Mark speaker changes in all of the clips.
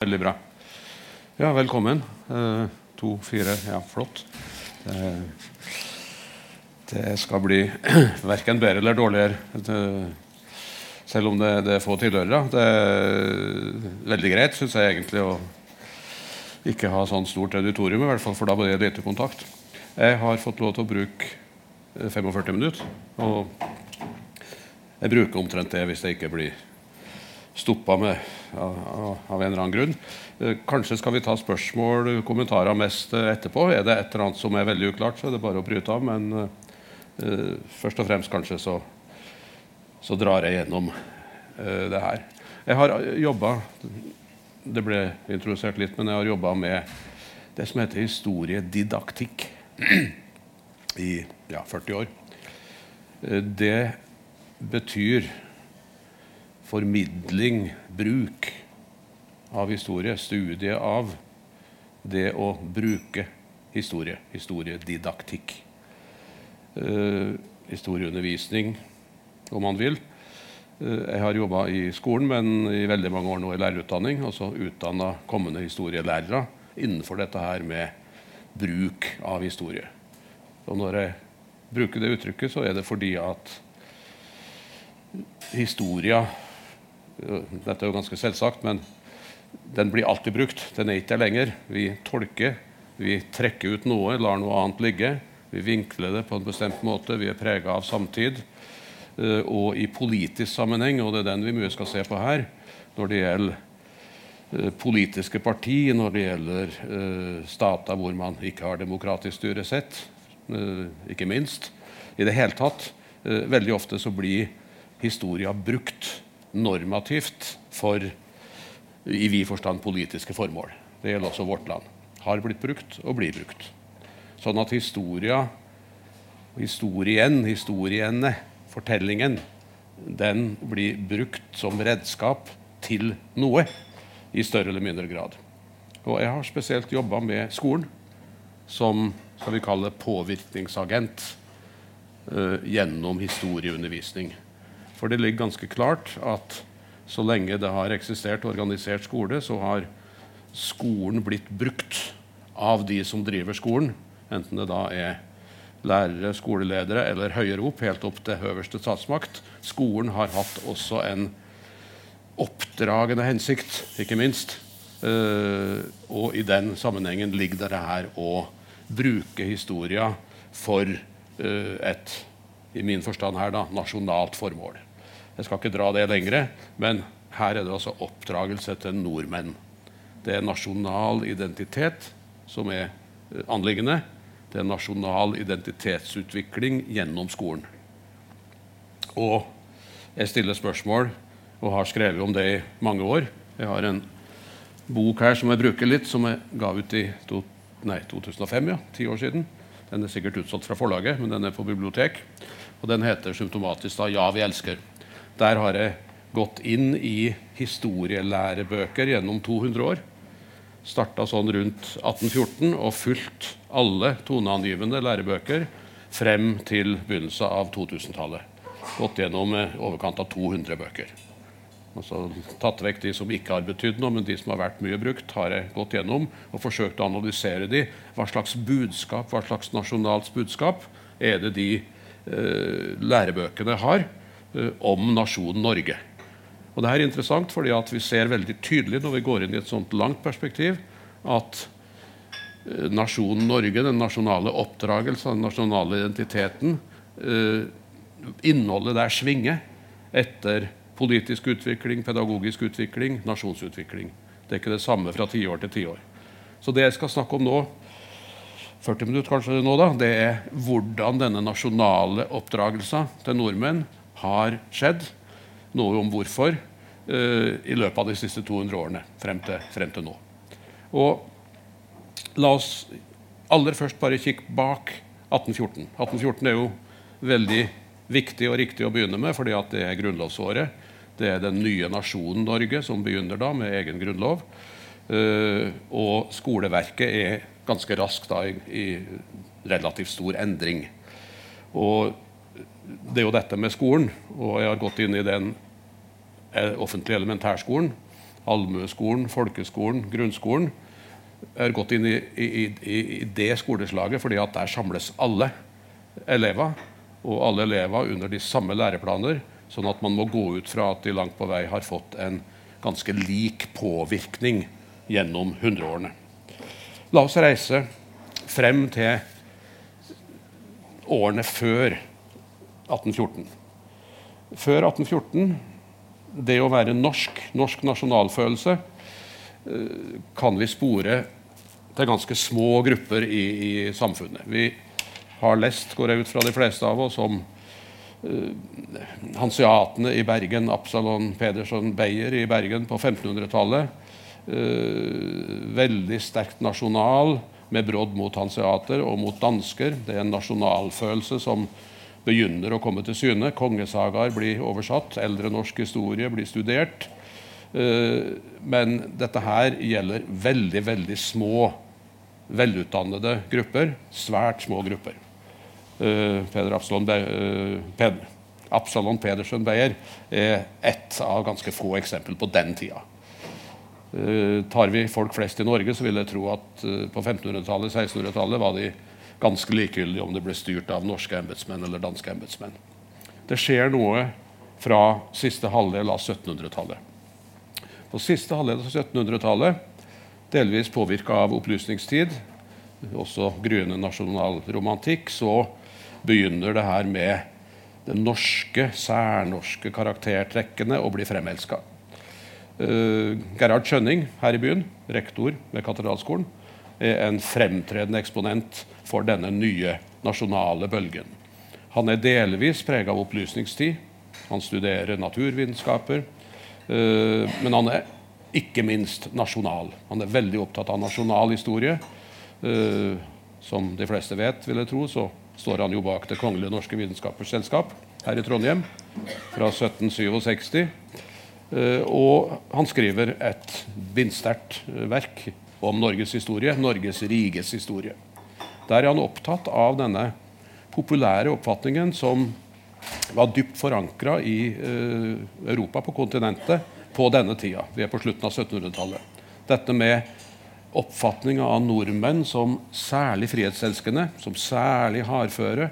Speaker 1: Veldig bra. Ja, velkommen. Eh, to, fire, ja, flott. Det, det skal bli verken bedre eller dårligere, det, selv om det, det, er få tilhørere. Det er veldig greit, syns jeg egentlig, å ikke ha sånn stort auditorium, i hvert fall, for da blir det lite kontakt. Jeg har fått lov til å bruke 45 minutter, og jeg bruker omtrent det hvis jeg ikke blir stoppa med av, en eller annen grunn. Eh, kanskje skal vi ta spørsmål kommentarer mest eh, etterpå. Er det et eller annet som er veldig uklart, så er det bare å bryte av. Men uh, først og fremst kanskje så, så drar jeg gjennom uh, det her. Jeg har jobba Det ble introdusert litt, men jeg har jobba med det som heter historiedidaktikk i ja, 40 år. Det betyr formidling, bruk av historie, studie av det å bruke historie, historiedidaktikk. Uh, historieundervisning, om man vil. Uh, jeg har jobba i skolen, men i veldig mange år nå i lærerutdanning. Altså utdanna kommende historielærere innenfor dette her med bruk av historie. Og når jeg bruker det uttrykket, så er det fordi at historia dette er jo ganske selvsagt, men den blir alltid brukt. Den er ikke der lenger. Vi tolker, vi trekker ut noe, lar noe annet ligge. Vi vinkler det på en bestemt måte. Vi er prega av samtid. Eh, og i politisk sammenheng, og det er den vi mye skal se på her, når det gjelder eh, politiske parti, når det gjelder uh, stater hvor man ikke har demokratisk styresett, sett, ikke minst. I det hele tatt. Veldig ofte så blir historia brukt normativt for i vid forstand politiske formål. Det gjelder også vårt land. Har blitt brukt og blir brukt. Sånn at historia, historien, historiene, fortellingen, den blir brukt som redskap til noe i større eller mindre grad. Og jeg har spesielt jobba med skolen som skal vi kalle påvirkningsagent uh, gjennom historieundervisning. For det ligger ganske klart at så lenge det har eksistert organisert skole, så har skolen blitt brukt av de som driver skolen, enten det da er lærere, skoleledere eller høyere opp, helt opp til høverste statsmakt. Skolen har hatt også en oppdragende hensikt, ikke minst. Uh, og i den sammenhengen ligger det her å bruke historia for uh, et, i min forstand her, da, nasjonalt formål. Jeg skal ikke dra det lengre, men her er det altså oppdragelse til nordmenn. Det er nasjonal identitet som er eh, anliggende. Det er nasjonal identitetsutvikling gjennom skolen. Og jeg stiller spørsmål og har skrevet om det i mange år. Jeg har en bok her som jeg bruker litt, som jeg ga ut i to, nei, 2005, ja, ti år siden. Den er sikkert utsatt fra forlaget, men den er på bibliotek. Og den heter symptomatisk da 'Ja, vi elsker'. Der har jeg gått inn i historielærebøker gjennom 200 år. Starta sånn rundt 1814 og fulgt alle toneangivende lærebøker frem til begynnelsen av 2000-tallet. Gått gjennom overkant av 200 bøker. Altså, tatt vekk de som ikke har betydd noe, men de som har vært mye brukt, har jeg gått gjennom og forsøkt å analysere de. Hva slags budskap, hva slags nasjonalt budskap er det de eh, lærebøkene har? Eh, om nasjonen Norge. Og det er interessant fordi vi ser veldig tydelig når vi går inn i et sånt langt perspektiv, at eh, nasjonen Norge, den nasjonale oppdragelsen, den nasjonale identiteten, eh, innholdet der svinger etter politisk utvikling, pedagogisk utvikling, nasjonsutvikling. Det er ikke det samme fra tiår til tiår. Så det jeg skal snakke om nå, 40 minutter kanskje nå da, det er hvordan denne nasjonale oppdragelsen til nordmenn har skjedd. Noe om hvorfor uh, i løpet av de siste 200 årene frem til, frem til nå. Og la oss aller først bare kikke bak 1814. 1814 er jo veldig viktig og riktig å begynne med, fordi det er grunnlovsåret. Det er den nye nasjonen Norge som begynner da med egen grunnlov. Uh, og skoleverket er ganske raskt da i, i relativt stor endring. Og det er jo dette med skolen, og jeg har gått inn i den eh, offentlige elementærskolen. allmueskolen, folkeskolen, grunnskolen, Jeg har gått inn i, i, i, i det skoleslaget fordi at der samles alle elever. Og alle elever under de samme læreplaner, sånn at man må gå ut fra at de langt på vei har fått en ganske lik påvirkning gjennom hundreårene. La oss reise frem til årene før 1814. Før 1814, det å være norsk, norsk nasjonalfølelse, eh, kan vi spore til ganske små grupper i, i samfunnet. Vi har lest, går jeg ut fra de fleste av oss, om uh, hanseatene i Bergen, Absalon Pedersen Beyer i Bergen på 1500-tallet. Uh, eh, veldig sterkt nasjonal, med brodd mot hanseater og mot dansker. Det er en nasjonalfølelse som begynner å komme til syne. Kongesagaer blir oversatt, eldre norsk historie blir studert. Eh, men dette her gjelder veldig, veldig små, velutdannede grupper. Svært små grupper. Eh, Peder Absalon, eh, Ped, Absalon Pedersen Beyer er ett av ganske få eksempler på den tida. tar vi folk flest i Norge, så vil jeg tro at på 1500-tallet, 1600-tallet var de ganske likegyldig om det ble styrt av norske embetsmenn eller danske embetsmenn. Det skjer noe fra siste halvdel av 1700-tallet. På siste halvdel av 1700-tallet, delvis påvirka av opplysningstid, også gryende nasjonalromantikk, så begynner det her med de norske, særnorske karaktertrekkene å bli fremelska. Uh, Gerhard Skjønning her i byen, rektor ved Katedralskolen, er en fremtredende eksponent for denne nye nasjonale bølgen. Han er delvis prega av opplysningstid. Han studerer naturvitenskaper. Eh, men han er ikke minst nasjonal. Han er veldig opptatt av nasjonal historie. Eh, som de fleste vet, vil jeg tro, så står han jo bak Det kongelige norske vitenskapers selskap her i Trondheim fra 1767. Eh, og han skriver et bindsterkt verk om Norges historie, Norges riges historie. Der er han opptatt av denne populære oppfatningen som var dypt forankra i eh, Europa, på kontinentet, på denne tida. Vi er på slutten av 1700-tallet. Dette med oppfatninga av nordmenn som særlig frihetselskende, som særlig hardføre,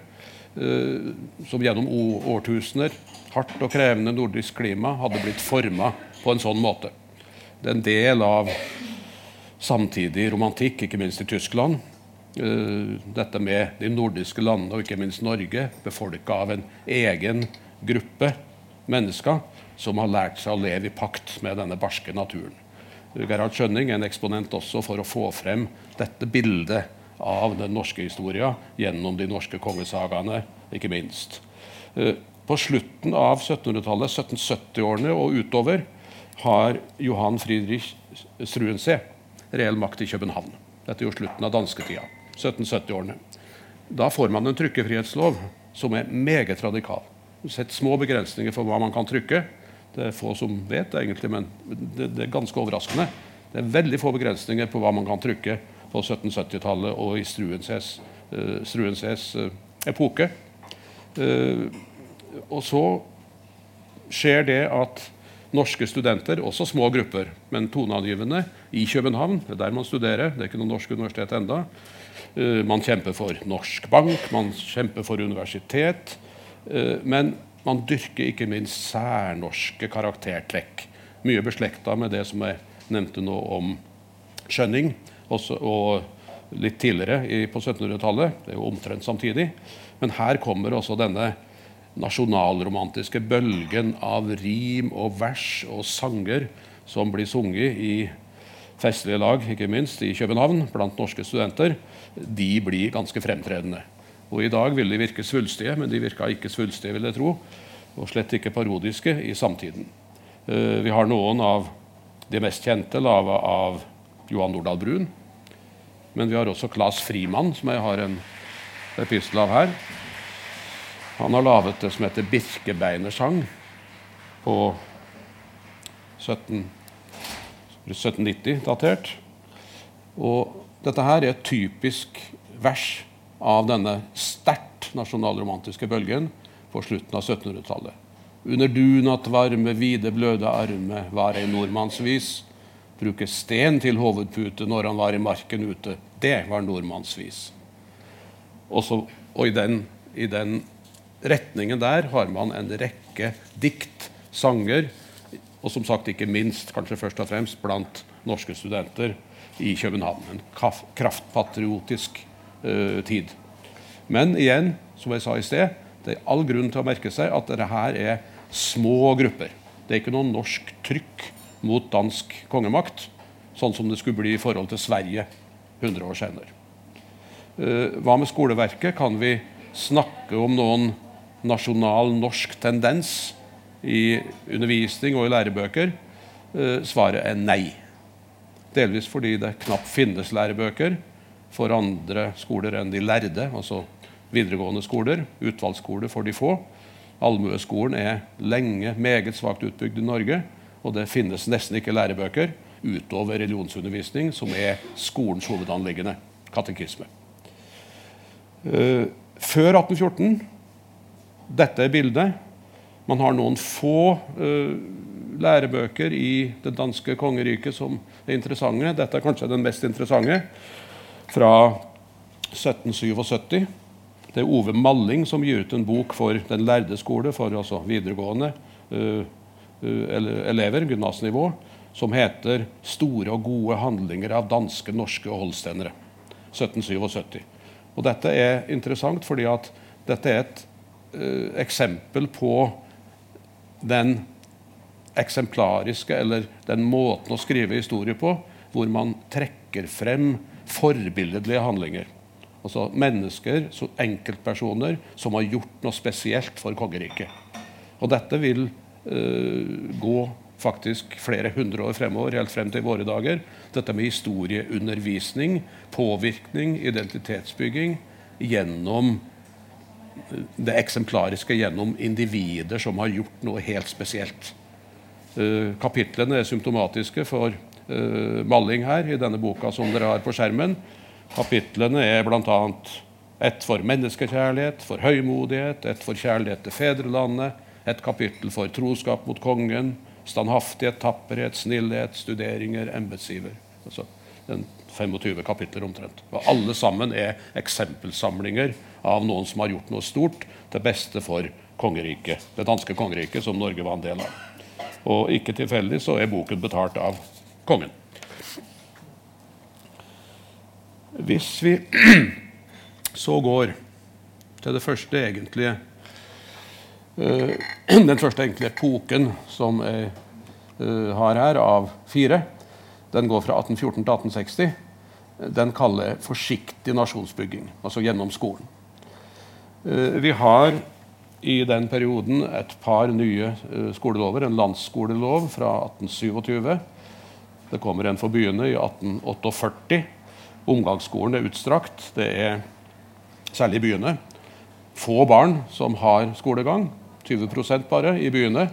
Speaker 1: eh, som gjennom årtusener, hardt og krevende nordisk klima, hadde blitt forma på en sånn måte. Det er en del av samtidig romantikk, ikke minst i Tyskland, dette med de nordiske landene, og ikke minst Norge, befolka av en egen gruppe mennesker som har lært seg å leve i pakt med denne barske naturen. Gerhard Skjønning er en eksponent også for å få frem dette bildet av den norske historia gjennom de norske kongesagaene, ikke minst. Eh, på slutten av 1700-tallet, 1770-årene og utover, har Johan Friedrich Struensee reell makt i København. Dette er jo slutten av dansketida. 1770-årene. Da får man en trykkefrihetslov som er meget radikal. Sett små begrensninger for hva man kan trykke. Det er få som vet det, egentlig, men det, det er ganske overraskende. Det er veldig få begrensninger på hva man kan trykke på 1770-tallet og i Struensees, uh, Struensees uh, epoke. Uh, og så skjer det at norske studenter, også små grupper, men toneangivende, i København, det er der man studerer, det er ikke noe norsk universitet enda, Eh, man kjemper for norsk bank, man kjemper for universitet. Eh, men man dyrker ikke minst særnorske karaktertrekk. Mye beslekta med det som jeg nevnte nå om skjønning. Også, og litt tidligere på 1700-tallet. Det er jo omtrent samtidig. Men her kommer også denne nasjonalromantiske bølgen av rim og vers og sanger som blir sunget i festlige lag, ikke minst i København, blant norske studenter, de blir ganske fremtredende. Og I dag vil de virke svulstige, men de virka ikke svulstige, vil jeg tro, og slett ikke parodiske i samtiden. Uh, vi har noen av de mest kjente laga av Johan Nordahl Brun. Men vi har også Claes Frimann, som jeg har en epistel av her. Han har laget det som heter 'Birkebeinersang' på 17 1790 datert. Og dette her er et typisk vers av denne sterkt nasjonalromantiske bølgen på slutten av 1700-tallet. Under dunat varme, vide bløde arme, var ei nordmannsvis. Bruke sten til hovedpute når han var i marken ute. Det var nordmannsvis. Også, og i den, i den retningen der har man en rekke dikt, sanger, og som sagt ikke minst, kanskje først og fremst blant norske studenter i København. En kraftpatriotisk uh, tid. Men igjen, som jeg sa i sted, det er all grunn til å merke seg at dette her er små grupper. Det er ikke noe norsk trykk mot dansk kongemakt, sånn som det skulle bli i forhold til Sverige 100 år senere. Uh, hva med skoleverket? Kan vi snakke om noen nasjonal norsk tendens i undervisning og i lærebøker? Uh, svaret er nei. Delvis fordi det knapt finnes lærebøker for andre skoler enn de lærde, altså videregående skoler. Utvalgsskoler for de få. Allmueskolen er lenge meget svakt utbygd i Norge, og det finnes nesten ikke lærebøker utover religionsundervisning, som er skolens hovedanliggende katekisme. Uh, før 1814 dette er bildet. Man har noen få uh, lærebøker i det danske kongeriket som er interessante. Dette er kanskje den mest interessante, fra 1777. Det er Ove Malling som gir ut en bok for Den lærde skole, for altså videregående uh, uh, elever, gymnasnivå, som heter 'Store og gode handlinger av danske, norske og holstenere'. 1777. Og Dette er interessant fordi at dette er et uh, eksempel på den eksemplariske, eller den måten å skrive historie på, hvor man trekker frem forbilledlige handlinger. Altså mennesker, enkeltpersoner, som har gjort noe spesielt for kongeriket. Og dette vil uh, gå faktisk flere hundre år fremover, helt frem til våre dager. Dette med historieundervisning, påvirkning, identitetsbygging gjennom det eksemplariske, gjennom individer som har gjort noe helt spesielt. Uh, kapitlene er symptomatiske for uh, Malling her i denne boka som dere har på skjermen. Kapitlene er bl.a. ett for menneskekjærlighet, for høymodighet, ett for kjærlighet til fedrelandet, et kapittel for troskap mot kongen, standhaftighet, tapperhet, snillhet, studeringer, embetssiver. Altså, 25 kapitler omtrent. Og alle sammen er eksempelsamlinger av noen som har gjort noe stort til beste for kongeriket, det danske kongeriket, som Norge var en del av. Og ikke tilfeldig så er boken betalt av kongen. Hvis vi så går til det første egentlige uh, Den første egentlige epoken som jeg uh, har her, av fire, den går fra 1814 til 1860. Den kaller jeg 'forsiktig nasjonsbygging', altså gjennom skolen. Uh, vi har i den perioden et par nye uh, skolelover. En landsskolelov fra 1827. Det kommer en for byene i 1848. Omgangsskolen er utstrakt. Det er særlig i byene. Få barn som har skolegang. 20% bare i byene.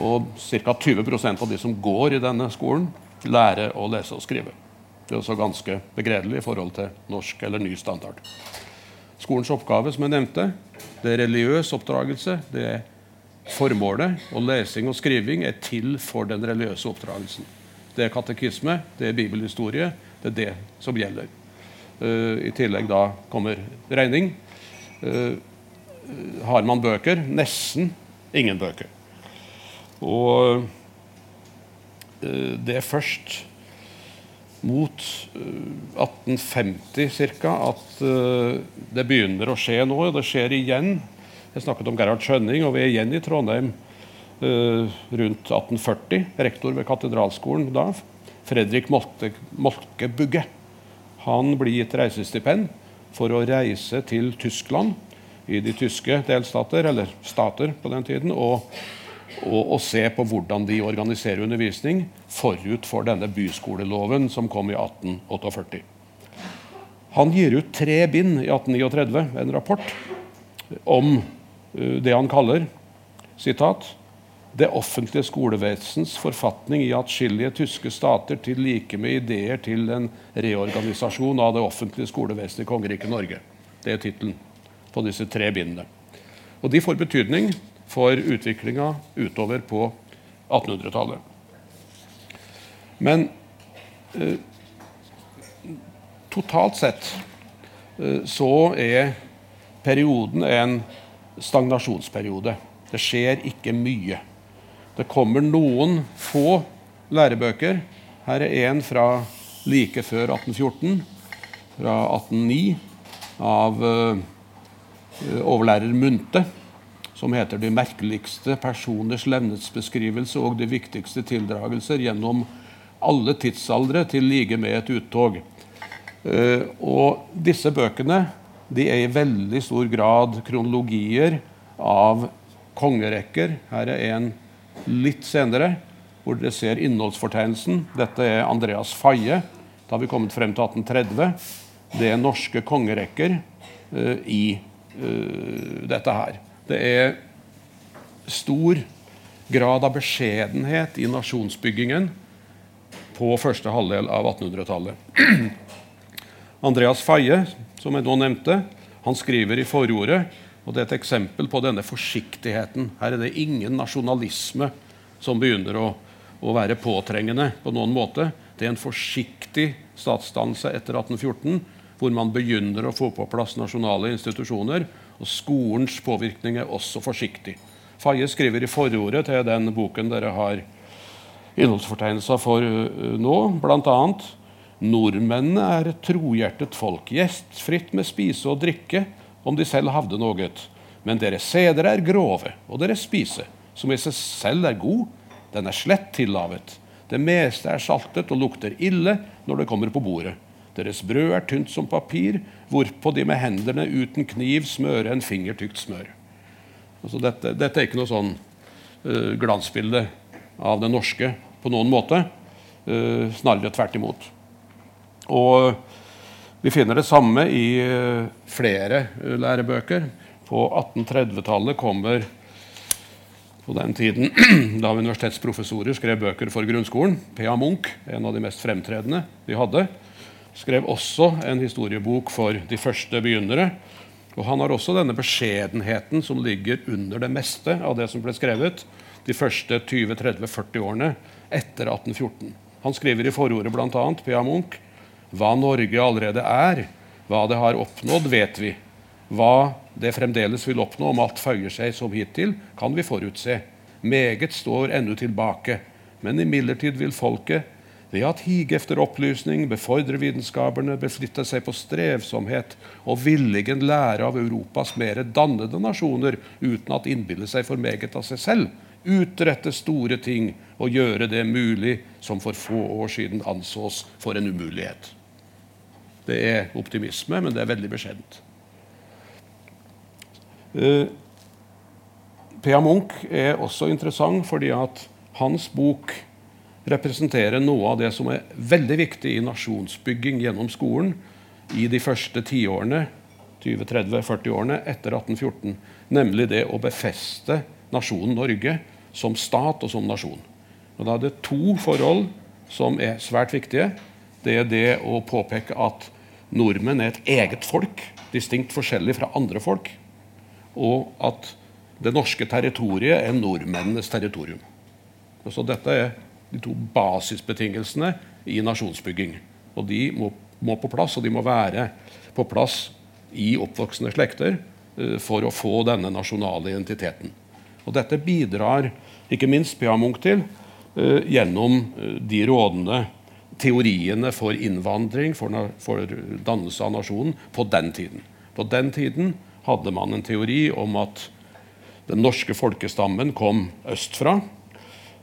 Speaker 1: Og ca. 20% av de som går i denne skolen, lærer å lese og skrive. Det er også ganske begredelig i forhold til norsk eller ny standard. Skolens oppgave, som jeg nevnte, det er religiøs oppdragelse. Det er formålet. Og lesing og skriving er til for den religiøse oppdragelsen. Det er katekisme, det er bibelhistorie. Det er det som gjelder. Uh, I tillegg da kommer regning. Uh, har man bøker? Nesten ingen bøker. Og uh, det er først mot 1850 eh, ca. at uh, det begynner å skje noe. Det skjer igjen. Jeg snakket om Gerhard Skjønning, og vi er igjen i Trondheim uh, rundt 1840. Rektor ved katedralskolen da, Fredrik Molke, Molke Bugge. Han blir gitt reisestipend for å reise til Tyskland i de tyske delstater, eller stater på den tiden, og og, og, se på hvordan de organiserer undervisning forut for denne byskoleloven som kom i 1848. Han gir ut tre bind i 1839, en rapport om uh, det han kaller sitat, det offentlige skolevesens forfatning i atskillige tyske stater til like med ideer til en reorganisasjon av det offentlige skolevesenet i kongeriket Norge. Det er tittelen på disse tre bindene. Og De får betydning for utviklinga utover på 1800-tallet. Men eh, totalt sett eh, så er perioden en stagnasjonsperiode. Det skjer ikke mye. Det kommer noen få lærebøker. Her er en fra like før 1814, fra 1809, av eh, overlærer Munte som heter 'De merkeligste personers levnetsbeskrivelse og de viktigste tildragelser gjennom alle tidsaldre til like med et uttog'. Uh, og disse bøkene de er i veldig stor grad kronologier av kongerekker. Her er en litt senere, hvor dere ser innholdsfortegnelsen. Dette er Andreas Faye. Da har vi kommet frem til 1830. Det er norske kongerekker uh, i uh, dette her. Det er stor grad av beskjedenhet i nasjonsbyggingen på første halvdel av 1800-tallet. Andreas Faye, som jeg nå nevnte, han skriver i forordet, og det er et eksempel på denne forsiktigheten. Her er det ingen nasjonalisme som begynner å, å være påtrengende på noen måte. Det er en forsiktig statsdannelse etter 1814, hvor man begynner å få på plass nasjonale institusjoner og skolens påvirkning er også forsiktig. Faye skriver i forordet til den boken dere har innholdsfortegnelser for uh, nå, bl.a.: Nordmennene er et trohjertet folk, gjestfritt med spise og drikke, om de selv havde noe. Men deres seder er grove, og deres spise, som i seg selv er god, den er slett tillavet. Det meste er saltet og lukter ille når det kommer på bordet. Deres brød er tynt som papir, hvorpå de med hendene uten kniv smører en fingertykt smør. Altså dette, dette, er ikke noe sånn uh, glansbilde av det norske på noen måte. Uh, snarere tvert imot. Og vi finner det samme i uh, flere lærebøker. På 1830-tallet kommer på den tiden da universitetsprofessorer skrev bøker for grunnskolen. P.A. Munch, en av de mest fremtredende vi hadde, skrev også en historiebok for de første begynnere. Og Han har også denne beskjedenheten som ligger under det meste av det som ble skrevet de første 20-30-40 årene etter 1814. Han skriver i forordet bl.a. Pia Munch hva Norge allerede er, hva det har oppnådd, vet vi. Hva det fremdeles vil oppnå om alt føyer seg som hittil, kan vi forutse. Meget står ennå tilbake, men imidlertid vil folket ved at hige efter opplysning, befordre vitenskaperne, beflitte seg på strevsomhet og villigen lære av Europas mer dannede nasjoner uten at innbille seg for meget av seg selv, utrette store ting og gjøre det mulig som for få år siden ansås for en umulighet. Det er optimisme, men det er veldig beskjedent. Uh, P.A. Munch er også interessant fordi at hans bok representerer noe av det som er veldig viktig i nasjonsbygging gjennom skolen i de første tiårene 20-30-40 årene etter 1814, nemlig det å befeste nasjonen Norge som stat og som nasjon. Og Da er det to forhold som er svært viktige. Det er det å påpeke at nordmenn er et eget folk, distinkt forskjellig fra andre folk, og at det norske territoriet er nordmennenes territorium. Så dette er de to basisbetingelsene i nasjonsbygging. Og de må, må, på plass, og de må være på plass i oppvoksende slekter uh, for å få denne nasjonale identiteten. Og dette bidrar ikke minst Pia Munch til uh, gjennom uh, de rådende teoriene for innvandring, for, for dannelse av nasjonen, på den tiden. På den tiden hadde man en teori om at den norske folkestammen kom østfra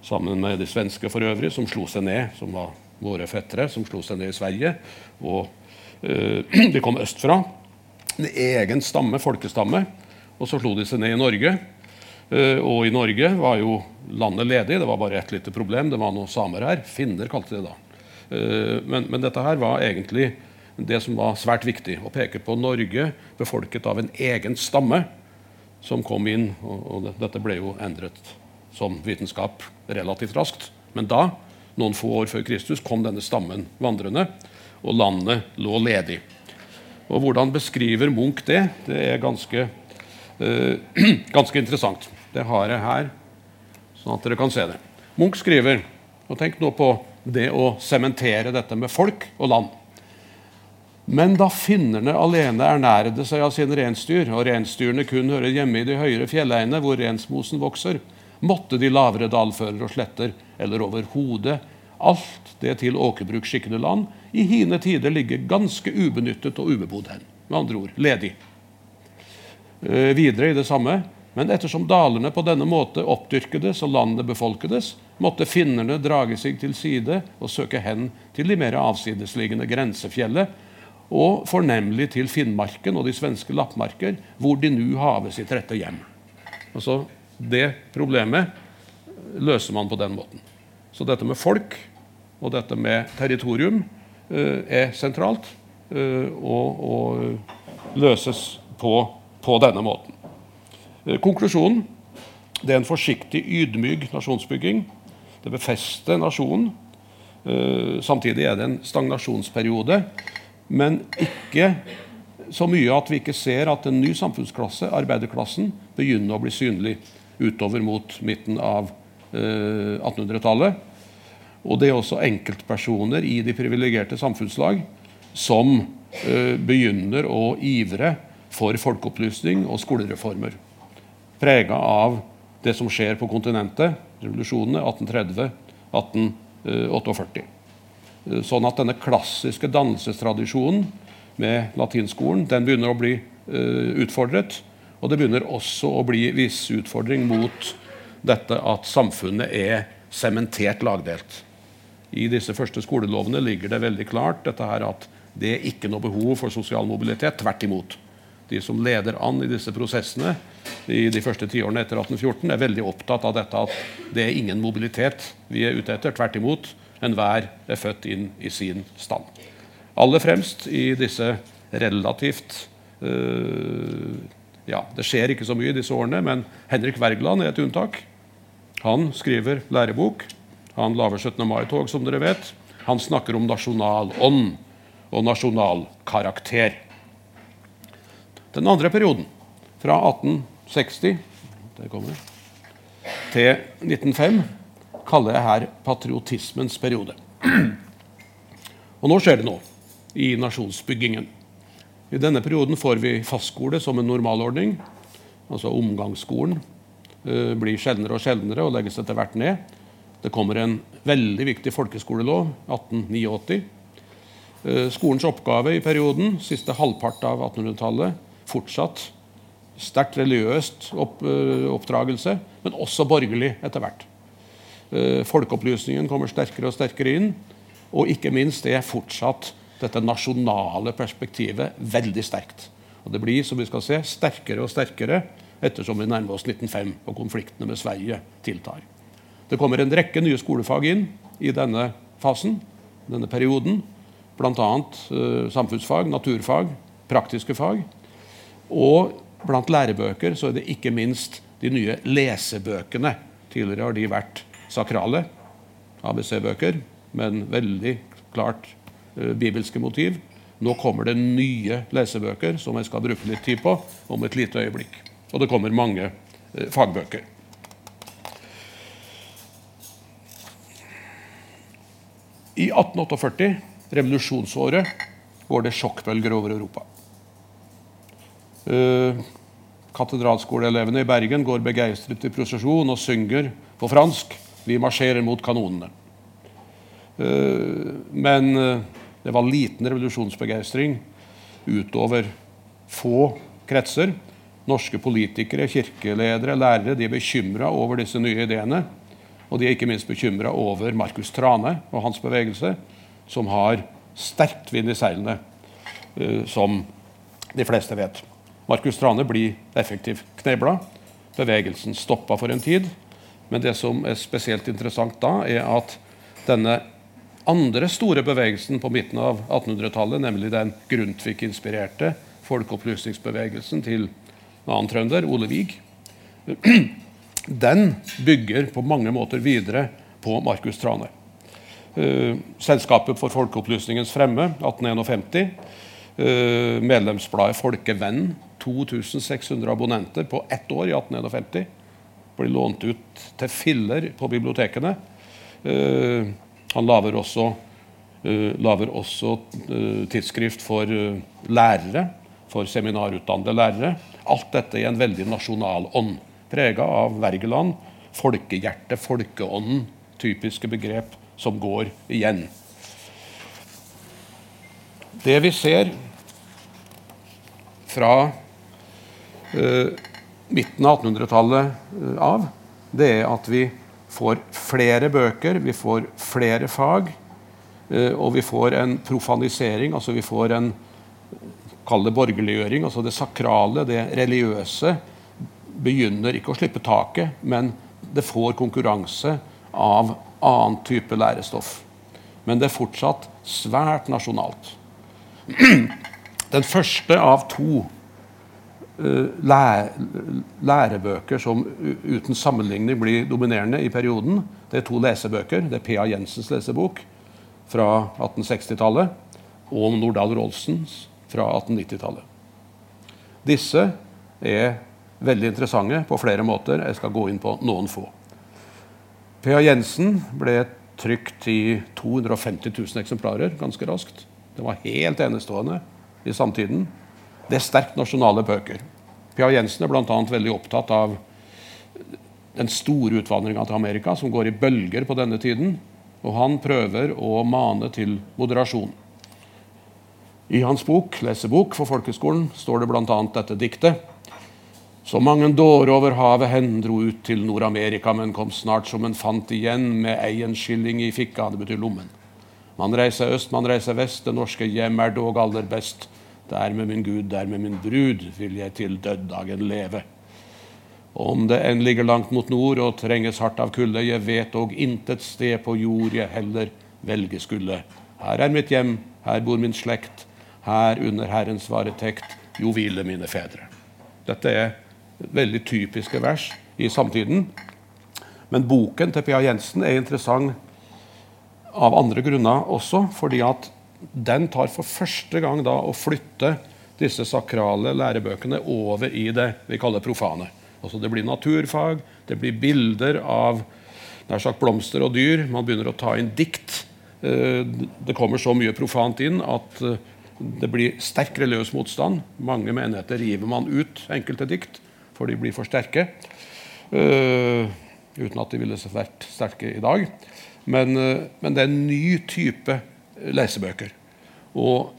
Speaker 1: sammen med de svenske for øvrig, som slo seg ned, som var våre fettere, som slo seg ned i Sverige. Og uh, de kom østfra. En egen stamme, folkestamme. Og så slo de seg ned i Norge. Uh, og i Norge var jo landet ledig. Det var bare ett lite problem. Det var noen samer her. Finner kalte de det da. Uh, men, men, dette her var egentlig det som var svært viktig. Å peke på Norge befolket av en egen stamme som kom inn. Og, og dette ble jo endret som vitenskap relativt raskt. Men da, noen få år før Kristus, kom denne stammen vandrende, og landet lå ledig. Og Hvordan beskriver Munch det? Det er ganske, uh, ganske interessant. Det har jeg her, sånn at dere kan se det. Munch skriver og Tenk nå på det å sementere dette med folk og land. Men da finnerne alene ernærede seg av sine reinsdyr, og reinsdyrene kun hører hjemme i de høyere fjelleiene hvor rensmosen vokser, måtte de lavere dalfører og sletter, eller overhodet alt det til åkerbruk skikkende land, i hine tider ligge ganske ubenyttet og ubebodd hen. Med andre ord ledig. Eh, videre i det samme. Men ettersom dalene på denne måte oppdyrkedes og landet befolkedes, måtte finnerne drage seg til side og søke hen til de mer avsidesliggende grensefjellet, og fornemlig til Finnmarken og de svenske lappmarker, hvor de nu have sitt rette hjem. Altså, Det problemet løser man på den måten. Så dette med folk og dette med territorium uh, er sentralt uh, og, og løses på, på denne måten. Uh, konklusjonen det er en forsiktig, ydmyk nasjonsbygging. Det befester nasjonen. samtidig er det en stagnasjonsperiode men ikke så mye at vi ikke ser at en ny samfunnsklasse, arbeiderklassen, begynner å bli synlig utover mot midten av eh, 1800-tallet. Og det er også enkeltpersoner i de privilegerte samfunnslag som eh, begynner å ivre for folkeopplysning og skolereformer. Prega av det som skjer på kontinentet, revolusjonene 1830, 1848. Eh, sånn at denne klassiske dannelsestradisjonen med latinskolen den begynner å bli utfordret. Og det begynner også å bli viss utfordring mot dette at samfunnet er sementert lagdelt. I disse første skolelovene ligger det veldig klart dette her at det er ikke noe behov for sosial mobilitet. Tvert imot. De som leder an i disse prosessene i de første tiårene etter 1814, er veldig opptatt av dette at det er ingen mobilitet vi er ute etter. Tvert imot. Enhver er født inn i sin stand. Aller fremst i disse relativt uh, ja, Det skjer ikke så mye i disse årene, men Henrik Wergeland er et unntak. Han skriver lærebok. Han lager 17. mai-tog, som dere vet. Han snakker om nasjonal ånd og nasjonal karakter. Den andre perioden, fra 1860 til 1905, kaller jeg her patriotismens periode. Og nå skjer det noe i nasjonsbyggingen. I denne perioden får vi fastskole som en normalordning. Altså omgangsskolen uh, blir sjeldnere og sjeldnere og legges etter hvert ned. Det kommer en veldig viktig folkeskolelov, 1889. Uh, skolens oppgave i perioden, siste halvpart av 1800-tallet, fortsatt sterkt religiøst opp, uh, oppdragelse, men også borgerlig etter hvert. Eh, folkeopplysningen kommer sterkere og sterkere inn. Og ikke minst er fortsatt dette nasjonale perspektivet veldig sterkt. Og det blir som vi skal se, sterkere og sterkere ettersom vi nærmer oss 1905 og konfliktene med Sverige tiltar. Det kommer en rekke nye skolefag inn i denne fasen, denne perioden. Bl.a. Uh, samfunnsfag, naturfag, praktiske fag. Og blant lærebøker så er det ikke minst de nye lesebøkene. Tidligere har de vært sakrale ABC-bøker, men veldig klart bibelske motiv. Nå kommer det nye lesebøker som jeg skal bruke litt tid på om et lite øyeblikk. Og det kommer mange uh, fagbøker. I 1848, revolusjonsåret, går det sjokkbølger over Europa. Uh, katedralskoleelevene i Bergen går begeistret i prosesjon og synger på fransk vi marsjerer mot kanonene. Eh, men eh, det var liten revolusjonsbegeistring utover få kretser. Norske politikere, kirkeledere, lærere de er bekymra over disse nye ideene. Og de er ikke minst bekymra over Markus Trane og hans bevegelse, som har sterkt vind i seilene, eh, som de fleste vet. Markus Trane blir effektivt knebla. Bevegelsen stoppa for en tid. Men det som er spesielt interessant da, er at denne andre store bevegelsen på midten av 1800-tallet, nemlig den Grundtvig-inspirerte folkeopplysningsbevegelsen til en annen trønder, Ole Wiig, den bygger på mange måter videre på Markus Trane. Uh, Selskapet for folkeopplysningens fremme, 1851. Uh, medlemsbladet Folkevenn, 2600 abonnenter på ett år i 1851. blir lånt ut til filler på bibliotekene. Uh, han lager også, uh, lager også uh, tidsskrift for lærere, for seminarutdannede lærere. Alt dette i en veldig nasjonal ånd, prega av Wergeland, folkehjertet, folkeånden, typiske begrep som går igjen. Det vi ser fra eh, midten av 1800-tallet eh, av, det er at vi får flere bøker, vi får flere fag, eh, og vi får en profanisering, altså vi får en Kall det borgerliggjøring. altså Det sakrale, det religiøse, begynner ikke å slippe taket, men det får konkurranse av annen type lærestoff. Men det er fortsatt svært nasjonalt. Den første av to lærebøker som uten sammenligning blir dominerende i perioden, det er to lesebøker. Det er P.A. Jensens lesebok fra 1860-tallet og Nordahl Rolsens fra 1890-tallet. Disse er veldig interessante på flere måter. Jeg skal gå inn på noen få. P.A. Jensen ble trykt i 250 000 eksemplarer ganske raskt. Det var helt enestående i samtiden. Det er sterkt nasjonale bøker. P.A. Jensen er bl.a. veldig opptatt av den store utvandringa til Amerika, som går i bølger på denne tiden. Og han prøver å mane til moderasjon. I hans bok, lesebok for folkeskolen står det bl.a. dette diktet. Så mange dårer over havet hen dro ut til Nord-Amerika, men kom snart som en fant igjen med ei en skilling i fikka, det betyr lommen. Man reiser øst, man reiser vest, det norske hjem er dog aller best. Der med min Gud, der med min brud, vil jeg til døddagen leve. Om det enn ligger langt mot nord og trenges hardt av kulde, jeg vet og intet sted på jord jeg heller velge skulle. Her er mitt hjem, her bor min slekt, her under Herrens varetekt, jo hvile mine fedre. Dette er veldig typiske vers i samtiden. Men boken til P.A. Jensen er interessant av andre grunner også, fordi at den tar for første gang da å flytte disse sakrale lærebøkene over i det vi kaller profane. Altså Det blir naturfag, det blir bilder av nær sagt blomster og dyr. Man begynner å ta inn dikt. Eh, det kommer så mye profant inn at eh, det blir sterk religiøs motstand. Mange menigheter river man ut enkelte dikt, for de blir for sterke. Uh, uten at de ville vært sterke i dag. Men, men, det er en ny type lesebøker. Og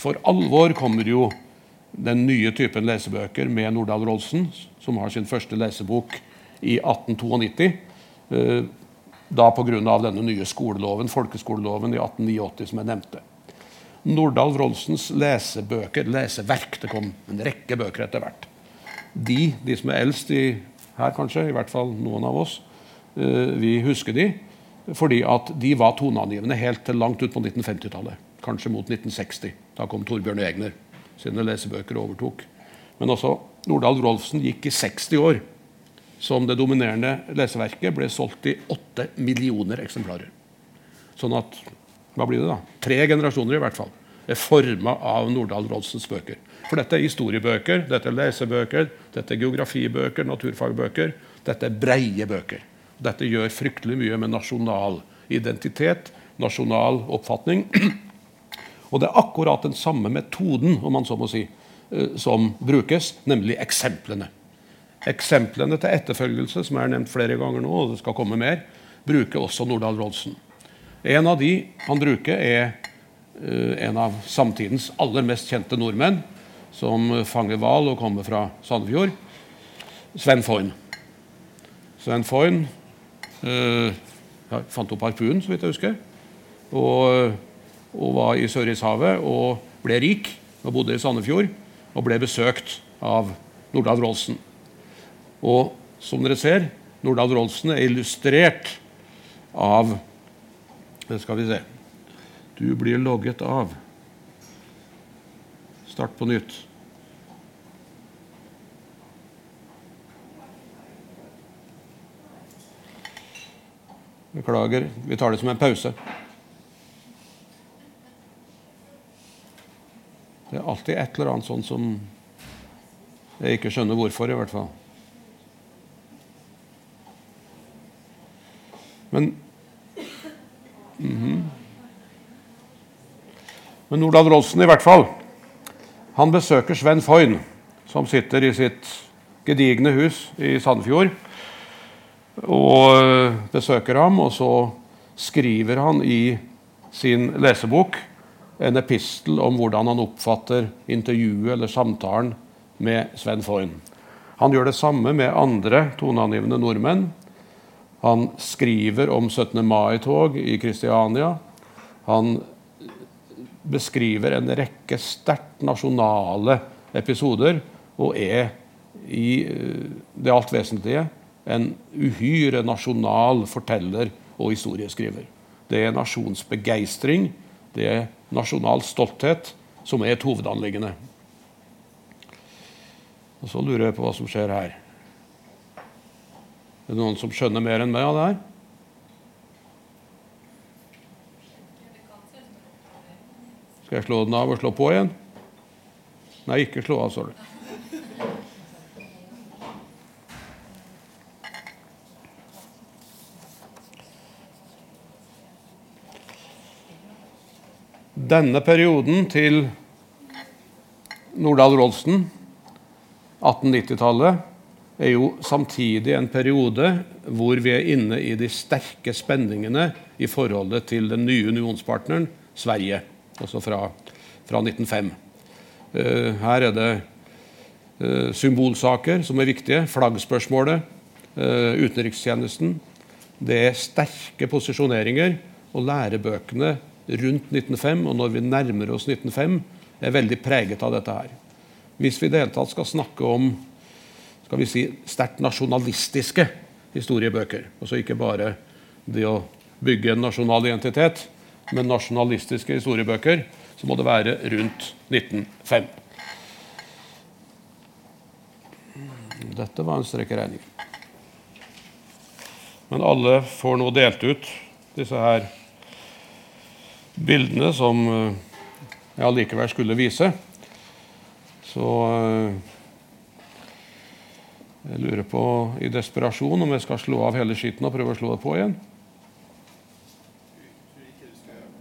Speaker 1: for alvor kommer jo den nye typen lesebøker med Nordahl Rolsen, som har sin første lesebok i 1892. Uh, da pga. denne nye skoleloven, folkeskoleloven i 1889, som jeg nevnte. Nordahl Rolsens lesebøker, leseverk Det kom en rekke bøker etter hvert de, de som er eldst i, her, kanskje, i hvert fall noen av oss, uh, vi husker de fordi at de var toneangivende helt til langt ut på 1950-tallet. Kanskje mot 1960. Da kom Torbjørn Egner. Sine lesebøker overtok. Men også Nordahl Rolfsen gikk i 60 år som det dominerende leseverket. Ble solgt i 8 millioner eksemplarer. Sånn at hva blir det da? Tre generasjoner i hvert fall er forma av Nordahl Rolfsens bøker. For dette er historiebøker, dette er lesebøker, dette er geografibøker, naturfagbøker. Dette er breie bøker. Dette gjør fryktelig mye med nasjonal identitet, nasjonal oppfatning. Og det er akkurat den samme metoden om man så må si, eh, som brukes, nemlig eksemplene. Eksemplene til etterfølgelse, som er nevnt flere ganger nå, og det skal komme mer, bruker også Nordahl Rolsen. En av de han bruker, er uh, en av samtidens aller mest kjente nordmenn, som fanger hval og kommer fra Sandefjord. Sven Foyn. Sven Foyn øh, fant opp harpunen, så vidt jeg husker. Og, og var i Sørishavet og ble rik og bodde i Sandefjord. Og ble besøkt av Nordahl Rolsen. Og som dere ser, Nordahl Rolsen er illustrert av Det Skal vi se Du blir logget av. Start på nytt. Beklager, vi tar det som en pause. Det er alltid et eller annet sånn som jeg ikke skjønner hvorfor, i hvert fall. Men mm -hmm. Men Nordahl Rolfsen i hvert fall. Han besøker Sven Foyn, som sitter i sitt gedigne hus i Sandefjord. Og besøker ham, og så skriver han i sin lesebok en epistel om hvordan han oppfatter intervjuet eller samtalen med Sven Foyn. Han gjør det samme med andre toneangivende nordmenn. Han skriver om 17. mai-tog i Kristiania. Han beskriver en rekke sterkt nasjonale episoder og er i eh, det alt vesentlige en uhyre nasjonal forteller og historieskriver. Det er nasjonsbegeistring, det er nasjonal stolthet som er et hovedanliggende. Og så lurer jeg på hva som skjer her. Er det noen som skjønner mer enn meg av det her? Skal jeg slå den av og slå på igjen? Nei, ikke slå av, står det. Denne perioden til Nordahl Rolfsen 1890-tallet er jo samtidig en periode hvor vi er inne i de sterke spenningene i forholdet til den nye unionspartneren Sverige, altså fra, fra 1905. Uh, eh, her er det uh, symbolsaker som er viktige. Flaggspørsmålet, uh, utenrikstjenesten. Det er sterke posisjoneringer, og lærebøkene rundt 1905 og når vi nærmer oss 1905, er veldig preget av dette her. Hvis vi i det hele tatt skal snakke om skal vi si, sterkt nasjonalistiske historiebøker, altså ikke bare det å bygge en nasjonal identitet, men nasjonalistiske historiebøker, så må det være rundt 1905. Dette var en strekkeregning. Men alle får nå delt ut disse her bildene som eh, jeg allikevel skulle vise. Så eh, jeg lurer på i desperasjon om jeg skal slå av hele skitten og prøve å slå det på igjen.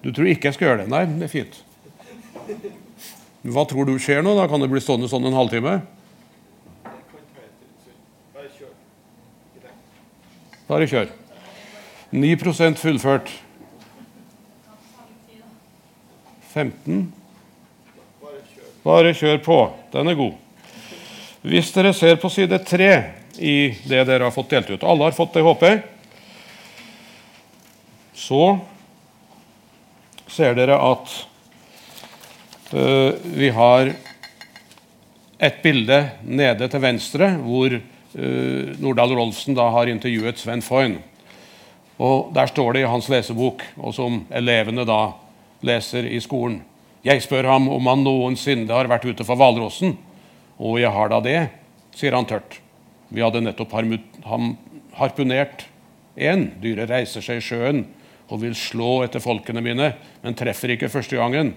Speaker 1: Du tror ikke jeg skal gjøre det? Nei, det er fint. Hva tror du skjer nå? Da Kan det bli stående sånn en halvtime? Bare kjør. 9% fullført. 15 bare kjør på. Den er god. Hvis dere ser på side 3 i det dere har fått delt ut Alle har fått det, håper jeg. Så ser dere at uh, vi har et bilde nede til venstre hvor uh, Nordahl Rolfsen da har intervjuet Sven Foyn. Og Der står det i hans lesebok, og som elevene da leser i skolen jeg spør ham om han noensinne har vært ute for hvalrossen. Og jeg har da det, sier han tørt. Vi hadde nettopp harpunert én. Dyret reiser seg i sjøen og vil slå etter folkene mine, men treffer ikke første gangen.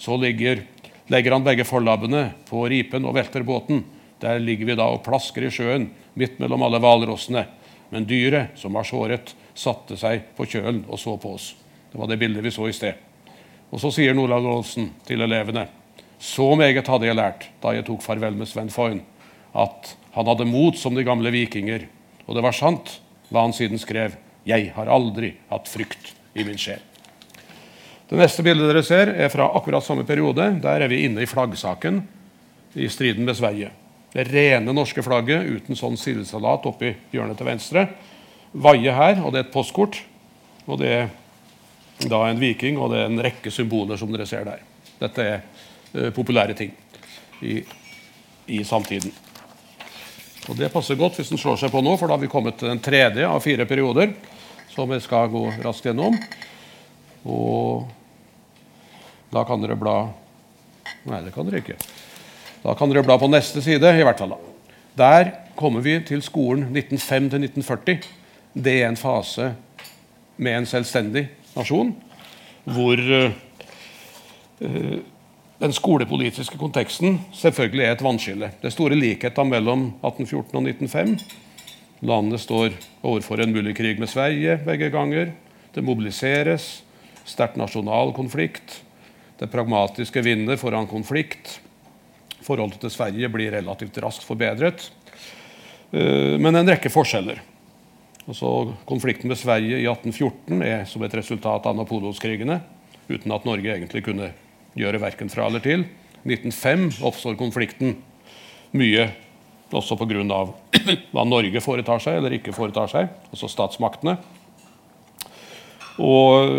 Speaker 1: Så ligger, legger han begge forlabbene på ripen og velter båten. Der ligger vi da og plasker i sjøen midt mellom alle hvalrossene. Men dyret, som var såret, satte seg på kjølen og så på oss. Det var det bildet vi så i sted. Og så sier Nordahl Olsen til elevene så meget hadde jeg lært da jeg tok farvel med Sven Foyn, at han hadde mot som de gamle vikinger. Og det var sant hva han siden skrev. Jeg har aldri hatt frykt i min sjel. Det neste bildet dere ser, er fra akkurat samme periode. Der er vi inne i flaggsaken i striden med Sverige. Det rene norske flagget uten sånn sildesalat oppi hjørnet til venstre. Vaie her, og det er et postkort. Og det er da en viking, og det er en rekke symboler som dere ser der. Dette er uh, populære ting i, i, samtiden. Og Det passer godt hvis den slår seg på nå, for da har vi kommet til den tredje av fire perioder som jeg skal gå raskt gjennom. Og da kan dere bla Nei, det kan dere ikke. Da kan dere bla på neste side, i hvert fall. da. Der kommer vi til skolen 1905 1940. Det er en fase med en selvstendig nasjon, hvor uh, den skolepolitiske konteksten selvfølgelig er et vannskille. Det er store likheter mellom 1814 og 1905. Landet står overfor en mulig krig med Sverige begge ganger. Det mobiliseres. Sterk nasjonal konflikt. Det pragmatiske vinner foran konflikt. Forholdet til Sverige blir relativt raskt forbedret. Eh, men en rekke forskjeller. Altså, konflikten med Sverige i 1814 er som et resultat av napoleonskrigene, uten at Norge egentlig kunne gjøre verken fra eller til. I 1905 oppstår konflikten mye også pga. hva Norge foretar seg eller ikke foretar seg, altså statsmaktene. Og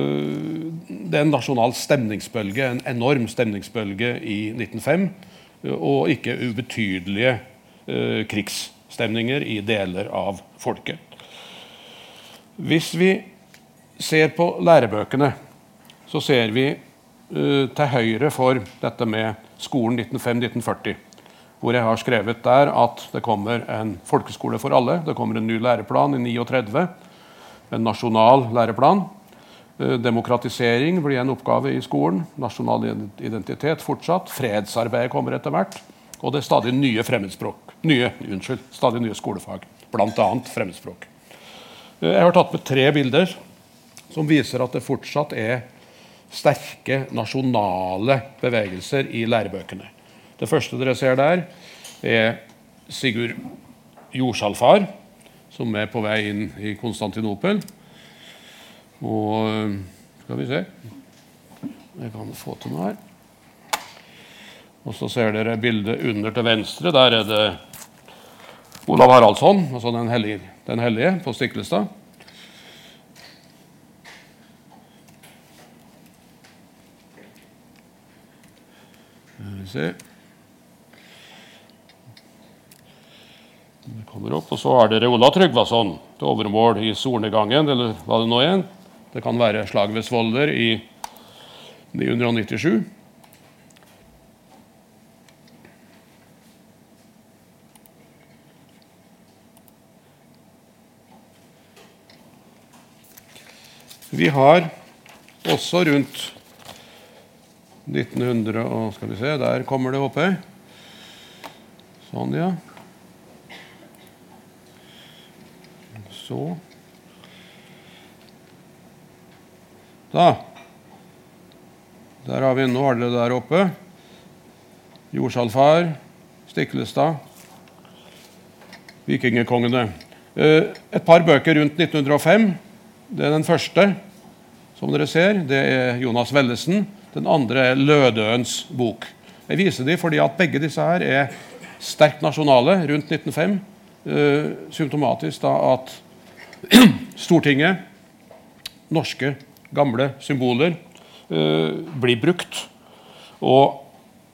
Speaker 1: det er en nasjonal stemningsbølge, en enorm stemningsbølge i 1905. Og ikke ubetydelige eh, krigsstemninger i deler av folket. Hvis vi ser på lærebøkene, så ser vi uh, til høyre for dette med skolen 1905-1940 hvor jeg har skrevet der at det kommer en folkeskole for alle. Det kommer en ny læreplan i 39. En nasjonal læreplan. Eh, demokratisering blir en oppgave i skolen. Nasjonal identitet fortsatt. Fredsarbeidet kommer etter hvert. Og det er stadig nye fremmedspråk. Nye, unnskyld, stadig nye skolefag. Bl.a. fremmedspråk. Eh, jeg har tatt med tre bilder som viser at det fortsatt er sterke nasjonale bevegelser i lærebøkene. Det første dere ser der, er Sigurd Jordsalfar, som er på vei inn i Konstantinopel. Og skal vi se Jeg kan få til noe her. Og så ser dere bildet under til venstre. Der er det Olav Haraldsson, altså den hellige, den hellige på Stiklestad. Det kommer opp, og Så er det Reola Tryggvason til overmål i solnedgangen, eller hva det nå er. Det kan være slaget ved Svolder i 997. Vi har også rundt 1900 og Skal vi se, der kommer det oppe. Sånn, ja. Så Da. Der har vi Nåle der oppe. Jordsalfar, Stiklestad. Vikingekongene. Eh, et par bøker rundt 1905. Det er den første, som dere ser. Det er Jonas Vellesen. Den andre er Lødøens bok. Jeg viser dem fordi at begge disse her er sterkt nasjonale rundt 1905. Uh, symptomatisk da at Stortinget, norske, gamle symboler, uh, blir brukt. Og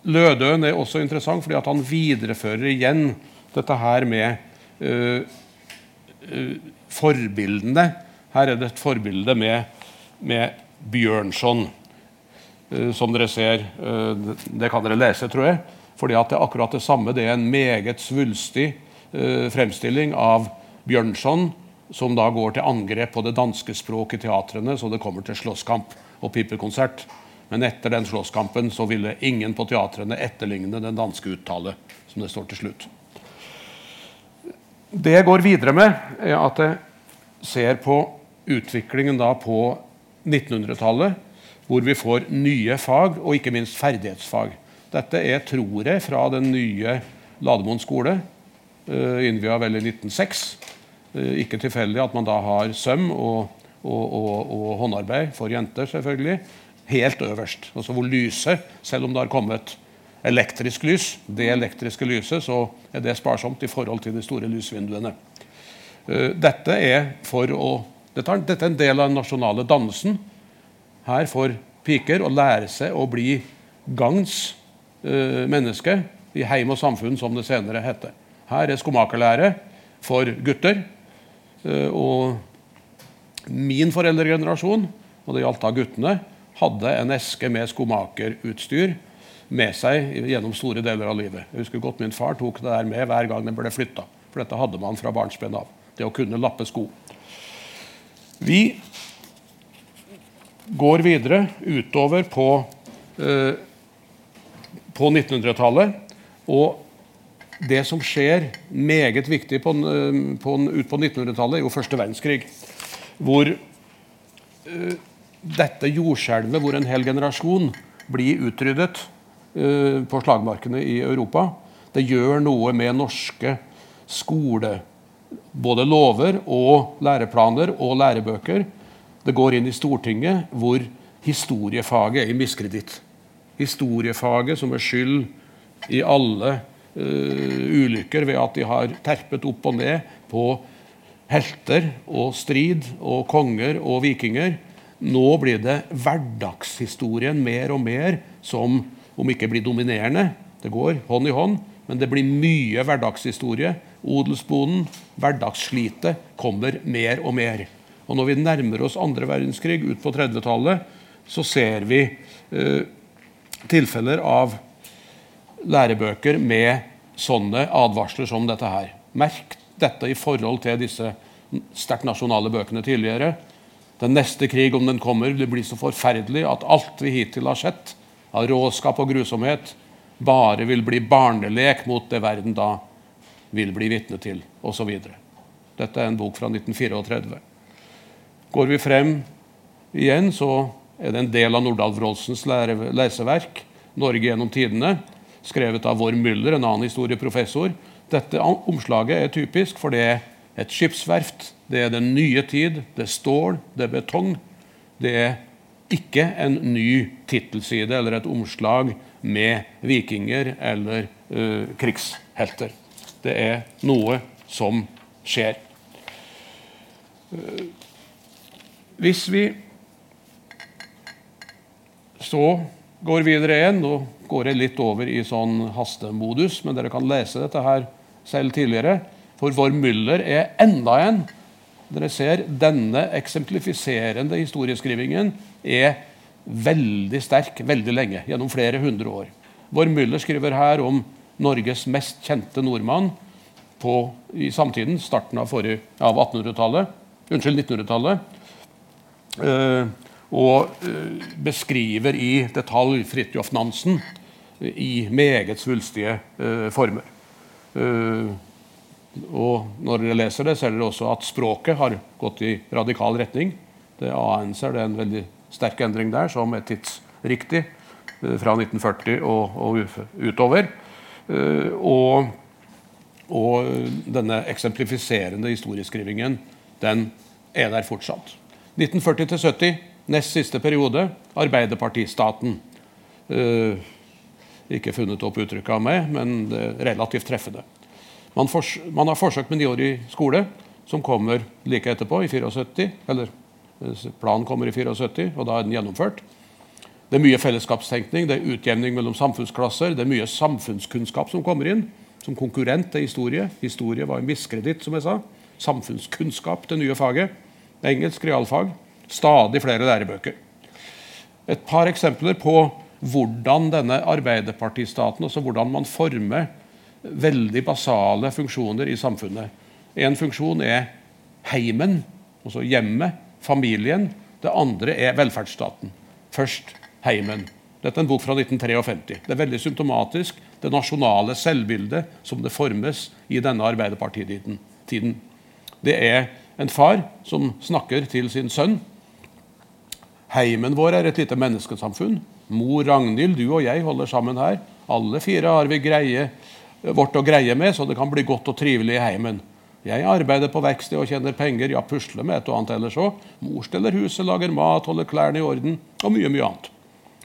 Speaker 1: Lødøen er også interessant fordi at han viderefører igjen dette her med uh, forbildene. Her er det et forbilde med, med Bjørnson, som dere ser. det kan dere lese, tror jeg. fordi at det er akkurat det samme. Det er en meget svulstig fremstilling av Bjørnson som da går til angrep på det danske språk i teatrene, så det kommer til slåsskamp og pipekonsert. Men etter den slåsskampen så ville ingen på teatrene etterligne den danske uttale. som det står til slutt. Det jeg går videre med, er at jeg ser på utviklingen da på 1900-tallet, hvor vi får nye fag, og ikke minst ferdighetsfag. Dette er, tror fra den nye Lademoen skole, uh, innvia vel i 1906. Eh, ikke tilfeldig at man da har søm og, og, og, og, håndarbeid for jenter, selvfølgelig, helt øverst. Altså hvor lyset, selv om det har kommet elektrisk lys, det elektriske lyset, så er det sparsomt i forhold til de store lysvinduene. Eh, dette er, for å, dette er en del av den nasjonale dannelsen. Her får piker å lære seg å bli gagns uh, menneske i heim og samfunn, som det senere heter. Her er skomakerlære for gutter. Eh, og min foreldregenerasjon, og det gjaldt da guttene, hadde en eske med skomakerutstyr med seg gjennom store deler av livet. Jeg husker godt Min far tok det der med hver gang den ble flytta. For dette hadde man fra barnsben av. Det å kunne lappe sko. Vi går videre utover på, eh, på 1900-tallet. Og det som skjer meget viktig på, på, ut på 1900-tallet, er jo første verdenskrig. Hvor eh, dette jordskjelvet, hvor en hel generasjon blir utryddet eh, på slagmarkene i Europa, det gjør noe med norske skole, både lover og læreplaner og lærebøker. Det går inn i Stortinget, hvor historiefaget er i miskreditt. Historiefaget som er skyld i alle uh, ulykker ved at de har terpet opp og ned på helter og strid og konger og vikinger. Nå blir det hverdagshistorien mer og mer som, om ikke blir dominerende, det går hånd i hånd, men det blir mye hverdagshistorie. Odelsbonden, hverdagsslitet, kommer mer og mer. Og når vi nærmer oss andre verdenskrig ut på 30-tallet, så ser vi eh, tilfeller av lærebøker med sånne advarsler som dette her. Merk dette i forhold til disse sterkt nasjonale bøkene tidligere. Den neste krig, om den kommer, det blir så forferdelig at alt vi hittil har sett av råskap og grusomhet, bare vil bli barnelek mot det verden da vil bli vitne til, osv. Dette er en bok fra 1934. Går vi frem igjen, så er det en del av Nordahl Wroldsens leseverk, 'Norge gjennom tidene', skrevet av Vår Müller, en annen historieprofessor. Dette omslaget er typisk, for det er et skipsverft. Det er den nye tid. Det er stål, det er betong. Det er ikke en ny tittelside eller et omslag med vikinger eller uh, krigshelter. Det er noe som skjer. Hvis vi så går videre igjen Nå går jeg litt over i sånn hastemodus, men dere kan lese dette her selv tidligere. For vår Müller er enda en. Dere ser denne eksemplifiserende historieskrivingen er veldig sterk veldig lenge, gjennom flere hundre år. Vår Müller skriver her om Norges mest kjente nordmann på, i samtiden, starten av, av 1800-tallet, unnskyld, 1900-tallet. Uh, og uh, beskriver i detalj Fridtjof Nansen i meget svulstige former. og når dere leser det, ser dere også at språket har gått i radikal retning. Det det er en veldig sterk endring der, som er tidsriktig fra 1940 og, og utover. Og, og, denne eksemplifiserende historieskrivingen den er der fortsatt. 1940-70, Nest siste periode Arbeiderpartistaten. Uh, ikke funnet opp uttrykket av meg, men relativt treffende. Man, fors man har forsøkt med niårig skole, som kommer like etterpå, i 74. Eller eh, planen kommer i 74, og da er den gjennomført. Det er mye fellesskapstenkning, det er utjevning mellom samfunnsklasser, det er mye samfunnskunnskap som kommer inn som konkurrent til historie. Historie var en miskreditt, som jeg sa. Samfunnskunnskap, det nye faget. Engelsk realfag. Stadig flere lærebøker. Et par eksempler på hvordan denne arbeiderpartistaten, altså hvordan man former veldig basale funksjoner i samfunnet. En funksjon er heimen, altså hjemmet, familien. Det andre er velferdsstaten. Først heimen. Dette er en bok fra 1953. Det er veldig symptomatisk, det nasjonale selvbildet som det formes i denne arbeiderpartitiden. Det er en far som snakker til sin sønn Heimen vår er et lite menneskesamfunn. Mor Ragnhild, du og jeg holder sammen her. Alle fire har vi greie, vårt å greie med, så det kan bli godt og trivelig i heimen. Jeg arbeider på verksted og tjener penger, ja, pusler med et og annet ellers òg. Mor steller huset, lager mat, holder klærne i orden, og mye, mye annet.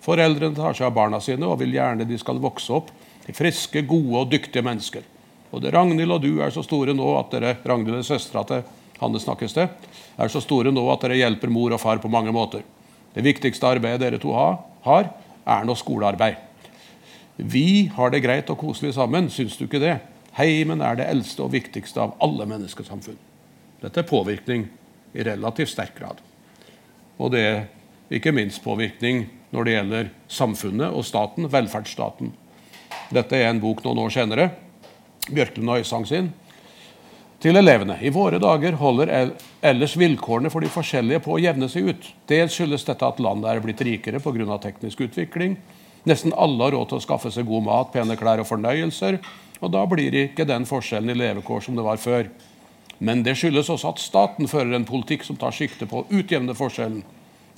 Speaker 1: Foreldrene tar seg av barna sine og vil gjerne de skal vokse opp til friske, gode og dyktige mennesker. Både Ragnhild og du er så store nå at dere Ragnhild er søstera til Hanne snakkes det, er så store nå at dere hjelper mor og far på mange måter. Det viktigste arbeidet dere to har, er nå skolearbeid. Vi har det greit og koselig sammen, syns du ikke det? Heimen er det eldste og viktigste av alle menneskesamfunn. Dette er påvirkning i relativt sterk grad. Og det er ikke minst påvirkning når det gjelder samfunnet og staten, velferdsstaten. Dette er en bok noen år senere. Bjørklund og Øysang sin til elevene. I våre dager holder ellers vilkårene for de forskjellige på å jevne seg ut. Dels skyldes dette at landet er blitt rikere pga. teknisk utvikling. Nesten alle har råd til å skaffe seg god mat, pene klær og fornøyelser. Og da blir det ikke den forskjellen i levekår som det var før. Men det skyldes også at staten fører en politikk som tar sikte på å utjevne forskjellen.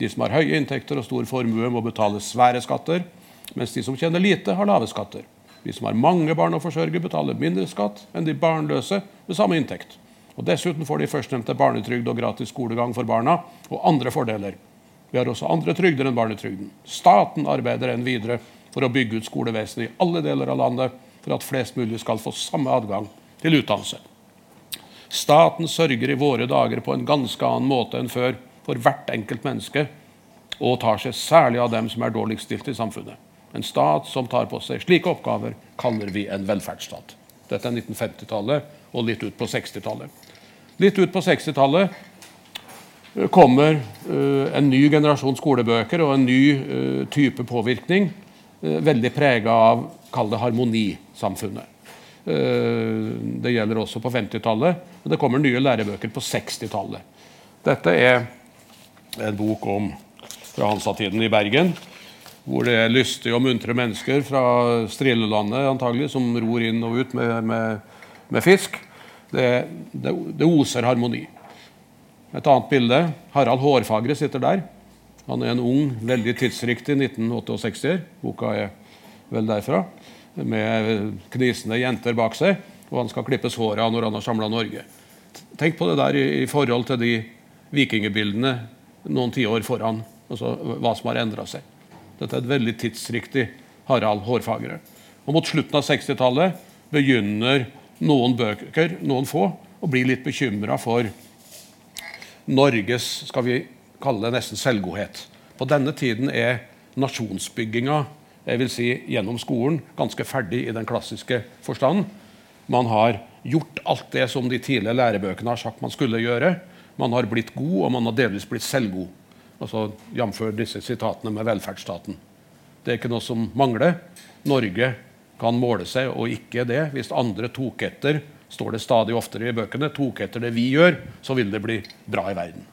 Speaker 1: De som har høye inntekter og stor formue, må betale svære skatter, mens de som tjener lite, har lave skatter. De som har mange barn å forsørge, betaler mindre skatt enn de barnløse med samme inntekt. Og Dessuten får de førstnevnte barnetrygd og gratis skolegang for barna og andre fordeler. Vi har også andre trygder enn barnetrygden. Staten arbeider enn videre for å bygge ut skolevesenet i alle deler av landet for at flest mulig skal få samme adgang til utdannelse. Staten sørger i våre dager på en ganske annen måte enn før for hvert enkelt menneske og tar seg særlig av dem som er dårligst stilt i samfunnet. En stat som tar på seg slike oppgaver, kaller vi en velferdsstat. Dette er 1950-tallet og litt ut på 60-tallet. Litt ut på 60-tallet kommer uh, en ny generasjon skolebøker og en ny uh, type påvirkning, veldig prega av kall det harmonisamfunnet. det gjelder også på 50-tallet. Men det kommer nye lærebøker på 60-tallet. Dette er en bok om fra Hansa-tiden i Bergen. Hvor det er lystige og muntre mennesker fra Strillelandet antagelig, som ror inn og ut med, med, med fisk. Det, det, det oser harmoni. Et annet bilde. Harald Hårfagre sitter der. Han er en ung, veldig tidsriktig 1968-er. Boka er vel derfra. Med knisende jenter bak seg. Og han skal klippes håret av når han har samla Norge. Tenk på det der i, i forhold til de vikingebildene noen tiår foran. Altså hva som har endra seg. Dette er et veldig tidsriktig Harald Hårfagre. Og Mot slutten av 60-tallet begynner noen bøker, noen få, å bli litt bekymra for Norges skal vi kalle det nesten selvgodhet. På denne tiden er nasjonsbygginga jeg vil si, gjennom skolen ganske ferdig i den klassiske forstand. Man har gjort alt det som de tidlige lærebøkene har sagt man skulle gjøre. Man har blitt god, og man har delvis blitt selvgod. Altså, Jf. disse sitatene med velferdsstaten. Det er ikke noe som mangler. Norge kan måle seg, og ikke det. Hvis andre tok etter står det stadig oftere i bøkene, tok etter det vi gjør, så vil det bli bra i verden.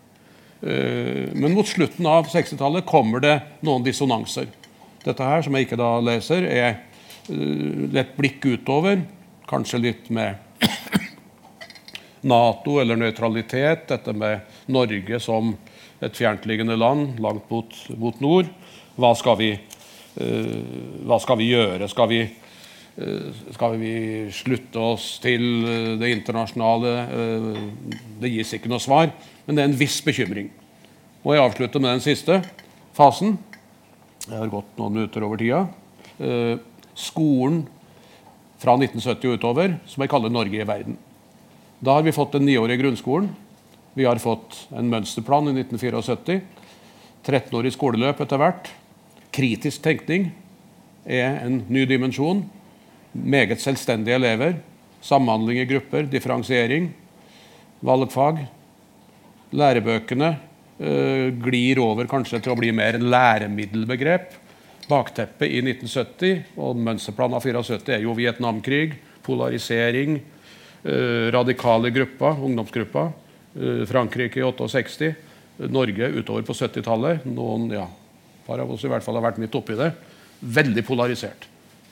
Speaker 1: Eh, men mot slutten av 60-tallet kommer det noen dissonanser. Dette her, som jeg ikke da leser, er lett et blikk utover, kanskje litt med Nato eller nøytralitet, dette med Norge som et fjerntliggende land langt mot, mot nord. Hva skal, vi, uh, hva skal vi gjøre? Skal vi uh, skal vi slutte oss til eh, det internasjonale? Uh, det gis ikke noe svar, men det er en viss bekymring. Og jeg avslutter med den siste fasen. Jeg har gått noen minutter over tida. Skolen fra 1970 og utover, som jeg kaller Norge i verden. Da har vi fått den niårige grunnskolen. Vi har fått en mønsterplan i 1974. 13-årig skoleløp etter hvert. Kritisk tenkning er en ny dimensjon meget selvstendige elever, samhandling i grupper, differensiering, valgfag. Lærebøkene øh, glir over kanskje til å bli mer en læremiddelbegrep. Bakteppet i 1970 og mønsterplanen av 74 er jo Vietnamkrig, polarisering, radikale grupper, ungdomsgrupper. Øh, Frankrike i 68, Norge utover på 70-tallet. Noen, ja, par av oss i hvert fall har vært midt oppi det. Veldig polarisert.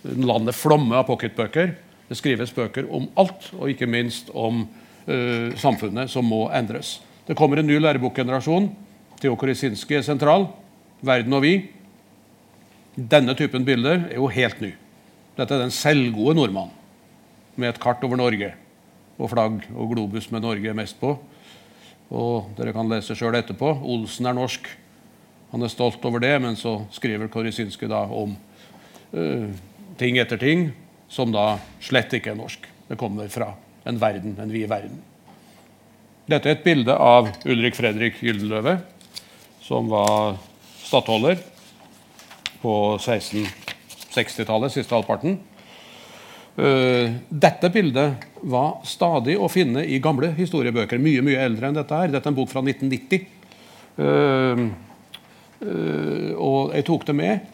Speaker 1: Landet flommer av pocketbøker. Det skrives bøker om alt, og ikke minst om uh, samfunnet som må endres. Det kommer en ny lærebokgenerasjon. Theo er sentral. Verden og vi. Denne typen bilder er jo helt ny. Dette er den selvgode nordmann med et kart over Norge og flagg og globus med Norge mest på. Og dere kan lese sjøl etterpå. Olsen er norsk. Han er stolt over det, men så skriver Korysinski da om uh, ting etter ting, som da slett ikke er norsk. Det kommer fra en verden, en vid verden. Dette er et bilde av Ulrik Fredrik Gyldenløve, som var stattholder på 1660-tallet, siste halvparten. Uh, dette bildet var stadig å finne i gamle historiebøker. Mye mye eldre enn dette her. Dette er en bok fra 1990. Uh, uh, og jeg tok det med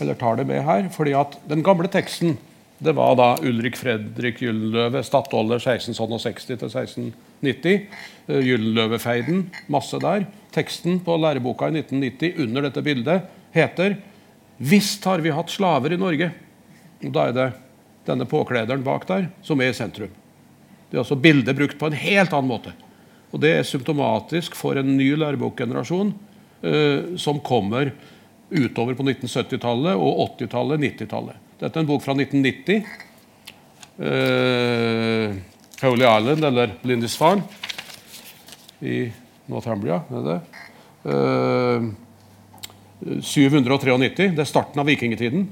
Speaker 1: eller tar det med her, fordi at den gamle teksten det var da Ulrik Fredrik Gyldenløve, stattholder 1660 til 1690. Uh, Gyldenløvefeiden, masse der. Teksten på læreboka i 1990 under dette bildet heter 'Visst har vi hatt slaver i Norge'. Og da er det denne påklederen bak der, som er i sentrum. Det er altså bildet brukt på en helt annen måte. Og Det er symptomatisk for en ny lærebokgenerasjon eh, som kommer utover på 1970-tallet og 80-tallet, 90-tallet. Dette er en bok fra 1990. Eh, Holy Island, eller Lindisfarne i Northumbria. Er det? Eh, 793. Det er starten av vikingtiden,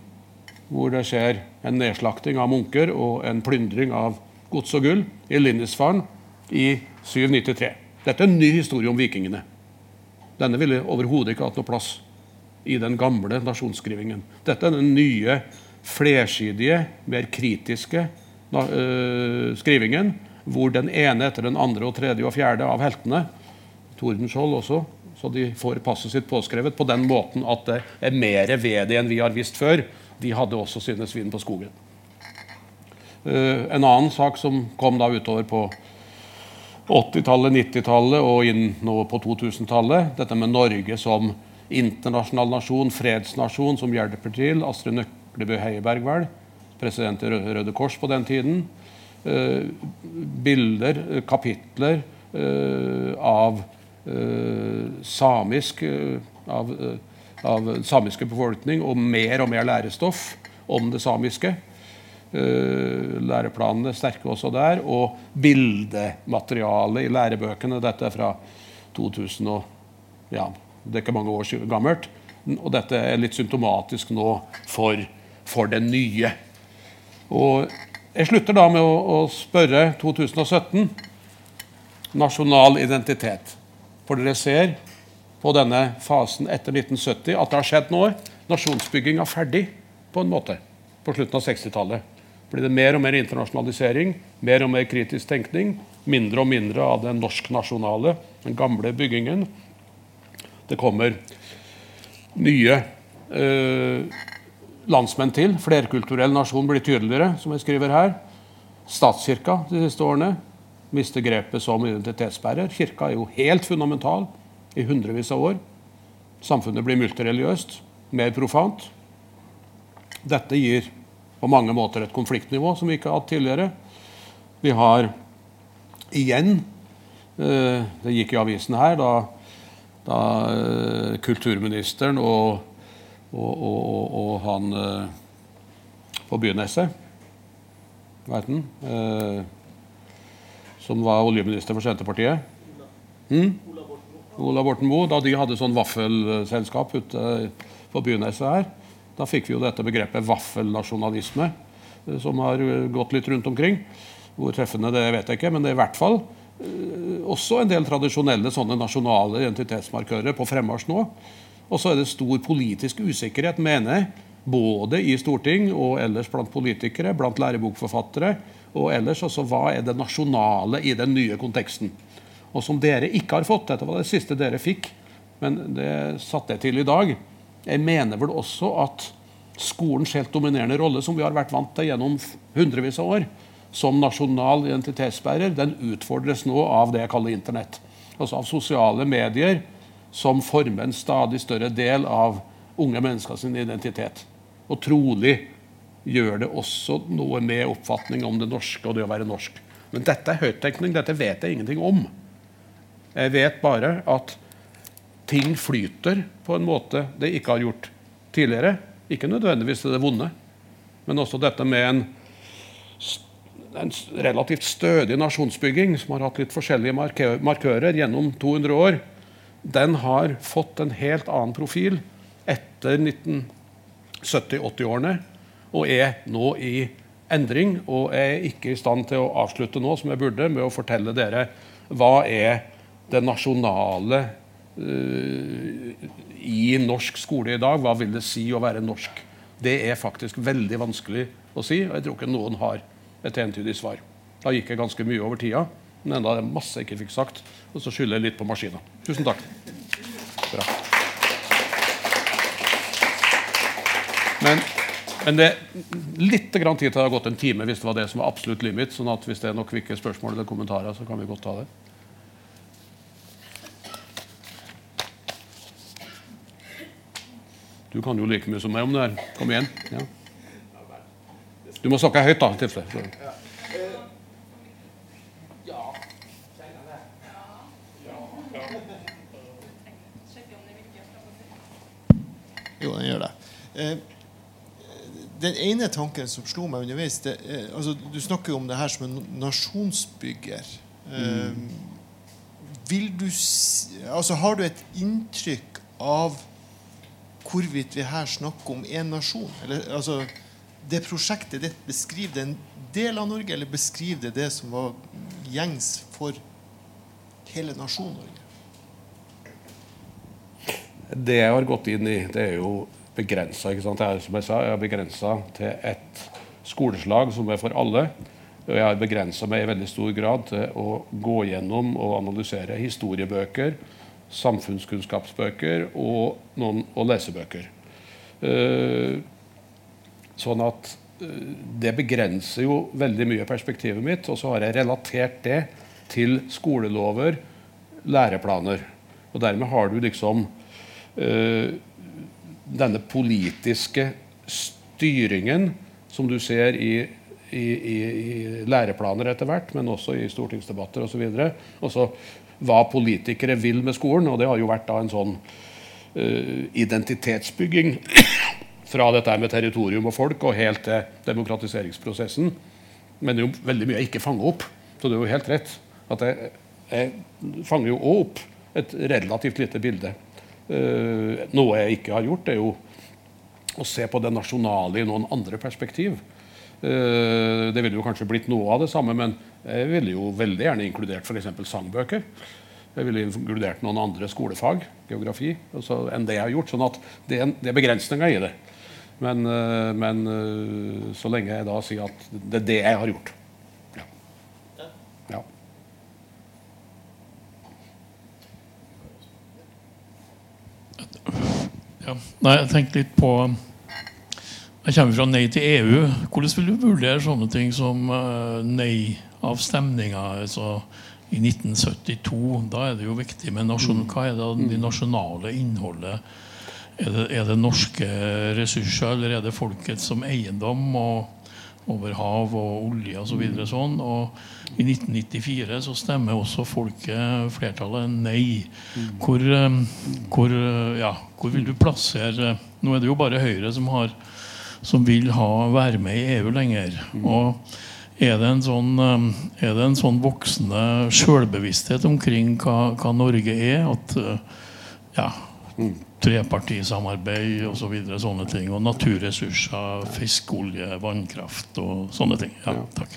Speaker 1: hvor det skjer en nedslakting av munker og en plyndring av gods og gull i Lindisfarne i 793. Dette er en ny historie om vikingene. Denne ville overhodet ikke hatt noe plass i den gamle nasjonsskrivingen. Dette er den nye, flersidige, mer kritiske uh, skrivingen, hvor den ene etter den andre og tredje og fjerde av heltene Tordenskjold også, så de får passet sitt påskrevet på den måten at det er mer ved det enn vi har visst før. De hadde også sine svin på skogen. Uh, en annen sak som kom da utover på 80-tallet, 90-tallet og inn nå på 2000-tallet. Dette med Norge som internasjonal nasjon, fredsnasjon, som hjelper til. Astrid Nøklebø Heiberg, vel, president i Røde Kors på den tiden. Eh, bilder, eh, kapitler eh, av eh, samisk eh, av, eh, samiske befolkning og mer og mer lærestoff om det samiske. Uh, læreplanene sterke også der. Og bildematerialet i lærebøkene. Dette er fra 2000 og ja, Det er ikke mange år gammelt. Og dette er litt symptomatisk nå for, for det nye. Og jeg slutter da med å, å spørre 2017 nasjonal identitet. For dere ser på denne fasen etter 1970 at det har skjedd noe. Nasjonsbygging er ferdig på en måte på slutten av 60-tallet blir det mer og mer internasjonalisering, mer og mer kritisk tenkning, mindre og mindre av den norsk-nasjonale, den gamle byggingen. Det kommer nye eh, landsmenn til. Flerkulturell nasjon blir tydeligere, som jeg skriver her. Statskirka de siste årene mister grepet som identitetsbærer. Kirka er jo helt fundamental i hundrevis av år. Samfunnet blir multireligiøst, mer profant. Dette gir på mange måter et konfliktnivå som vi ikke har hatt tidligere. Vi har igjen eh, Det gikk i avisen her da, da eh, kulturministeren og, og, og, og han eh, på Byneset Hva het han? Som var oljeminister for Senterpartiet. Hmm? Ola Borten Moe. Da de hadde sånn vaffelselskap ute på Byneset her da fikk vi jo dette begrepet vaffelnasjonalisme, eh, som har eh, gått litt rundt omkring. Hvor treffende det vet jeg ikke, men det er i hvert fall eh, også en del tradisjonelle sånne nasjonale identitetsmarkører på fremmarsj nå. Og så er det stor politisk usikkerhet, mener jeg, både i storting og ellers blant politikere, blant lærebokforfattere og ellers. Altså hva er det nasjonale i den nye konteksten? Og som dere ikke har fått. Dette var det siste dere fikk, men det satte jeg til i dag. Jeg mener vel også at skolens helt dominerende rolle, som vi har vært vant til gjennom hundrevis av år, som nasjonal identitetsbærer, den utfordres nå av det jeg kaller Internett. Altså av sosiale medier som former en stadig større del av unge menneskers identitet. Og trolig gjør det også noe med oppfatning om det norske og det å være norsk. Men dette er høyttenkning. Dette vet jeg ingenting om. Jeg vet bare at ting flyter på en måte det ikke har gjort tidligere. Ikke nødvendigvis til det vonde, men også dette med en, en relativt stødig nasjonsbygging som har hatt litt forskjellige markører gjennom 200 år. Den har fått en helt annen profil etter 1970-80-årene og er nå i endring. Og er ikke i stand til å avslutte nå, som jeg burde, med å fortelle dere hva er det nasjonale Eh, i norsk skole i dag. Hva vil det si å være norsk? Det er faktisk veldig vanskelig å si, og jeg tror ikke noen har et entydig svar. Da gikk jeg ganske mye over tida, men enda er masse jeg ikke fikk sagt. Og så skylder jeg litt på maskina. Tusen takk. Bra. Men, men det er litt grann tid til det har gått en time hvis det var det som var absolutt limit. sånn at hvis det er noen kvikke spørsmål eller kommentarer, så kan vi godt ta det. Du kan jo like mye som meg om det her. Kom igjen. Ja. Du må snakke høyt, da. i tilfelle.
Speaker 2: Jo, den gjør det. Eh, den ene tanken som slo meg underveis det, eh, altså, Du snakker jo om det her som en nasjonsbygger. Eh, vil du altså, Har du et inntrykk av hvorvidt vi her snakker om én nasjon? Eller, altså, det prosjektet ditt, beskriver det en del av Norge, eller beskriver det det som var gjengs for hele nasjonen Norge?
Speaker 1: Det jeg har gått inn i, det er jo begrensa. Som jeg sa, jeg har begrensa til et skoleslag som er for alle. Og jeg har begrensa meg i veldig stor grad til å gå gjennom og analysere historiebøker, samfunnskunnskapsbøker og, noen, og lesebøker. Eh, sånn at eh, det begrenser jo veldig mye perspektivet mitt. Og så har jeg relatert det til skolelover, læreplaner. Og dermed har du liksom eh, denne politiske styringen som du ser i, i, i, i læreplaner etter hvert, men også i stortingsdebatter osv. Og så hva politikere vil med skolen. Og det har jo vært da en sånn uh, identitetsbygging fra dette med territorium og folk og helt til demokratiseringsprosessen. Men det er jo veldig mye jeg ikke fanger opp. Så det er jo helt rett at jeg, jeg fanger jo òg opp et relativt lite bilde. Uh, noe jeg ikke har gjort, er jo å se på det nasjonale i noen andre perspektiv. Uh, det ville jo kanskje blitt noe av det samme, men jeg ville jo veldig gjerne inkludert f.eks. sangbøker. Jeg ville inkludert noen andre skolefag, geografi, altså, enn det jeg har gjort. sånn at det er, det er begrensninger i det. Men, eh, men eh, så lenge jeg da sier at det er det jeg har gjort. Ja. ja.
Speaker 3: Ja. Nei, jeg tenkte litt på Jeg kommer fra Nei til EU. Hvordan vil du vurdere sånne ting som uh, nei-avstemninga altså, i 1972? Da er det jo viktig med nasjon Hva er det det nasjonale innholdet? Er det, er det norske ressurser, eller er det folket som eiendom? og over hav og olje osv. Så videre, sånn. Og i 1994 så stemmer også folket, flertallet, nei. Hvor, hvor, ja, hvor vil du plassere Nå er det jo bare Høyre som, har, som vil ha, være med i EU lenger. Og er det en sånn, eh, er det en sånn voksende sjølbevissthet omkring hva, hva Norge er? At eh, ja, trepartisamarbeid og Så videre, sånne ting. Og naturressurser, fisk, olje, vannkraft og sånne ting. Ja, takk.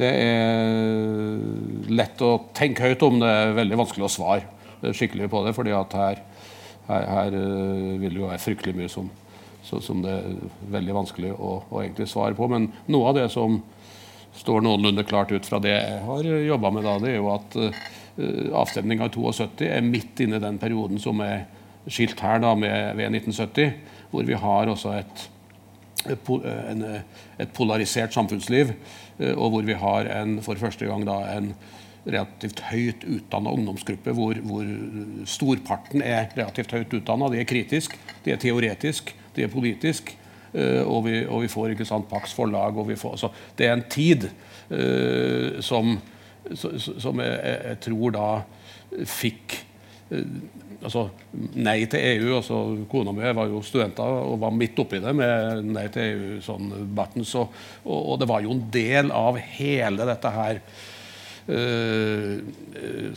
Speaker 1: Det er lett å tenke høyt om. Det er veldig vanskelig å svare skikkelig på det. fordi at her, her, her eh, vil det jo være fryktelig mye som, som det er veldig vanskelig å, å egentlig svare på. Men noe av det som står noenlunde klart ut fra det jeg har jobba med, da, det er jo at uh, avstemninga i 72 er midt inne i den perioden som er skilt her da med, ved 1970, hvor vi har også et, et, en, et polarisert samfunnsliv, uh, og hvor vi har en, for første gang da, en relativt høyt utdanna ungdomsgruppe hvor, hvor storparten er relativt høyt utdanna. De er kritisk, de er teoretisk, de er politisk. Eh, og, vi, og vi får ikke sant, Pax forlag. og vi får, så Det er en tid uh, som, som jeg, jeg tror da fikk uh, altså, nei til EU. altså Kona mi var jo studenter og var midt oppi det med nei til EU. sånn buttons, og, og, og det var jo en del av hele dette her uh,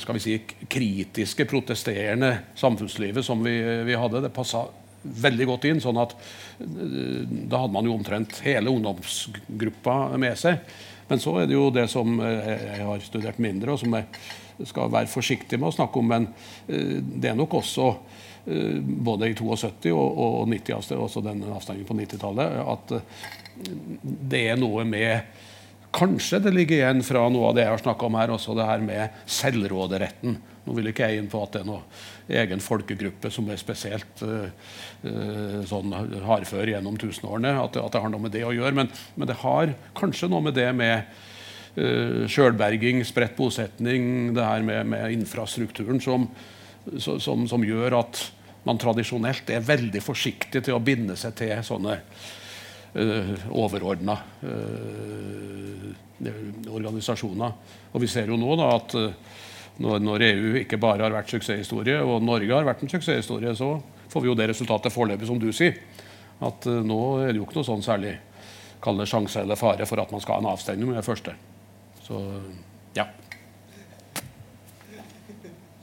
Speaker 1: skal vi si, kritiske, protesterende samfunnslivet som vi, vi hadde. Det passa veldig godt inn. sånn at eh, Da hadde man jo omtrent hele ungdomsgruppa med seg. Men så er det jo det som eh, jeg har studert mindre, og som jeg skal være forsiktig med å snakke om. Men eh, det er nok også både i 72 og, og 90, altså også den avstanden på 90-tallet, at det er noe med Kanskje det ligger igjen fra noe av det jeg har snakka om her, også det her med selvråderetten. Nå vil ikke jeg inn på at det er noe egen folkegruppe som er spesielt uh, uh, sånn hardfør gjennom tusenårene. At, at det har noe med det å gjøre. Men, men det har kanskje noe med det med uh, sjølberging, spredt bosetning, det her med, med infrastrukturen som, som, som gjør at man tradisjonelt er veldig forsiktig til å binde seg til sånne uh, overordna organisasjoner. Og vi ser jo nå da at når, når, EU ikke bare har vært suksesshistorie, og Norge har vært en suksesshistorie, så får vi jo det resultatet foreløpig, som du sier. At nå er det jo ikke noe sånn særlig kall sjanse eller fare for at man skal ha en avstemning med det første. Så ja.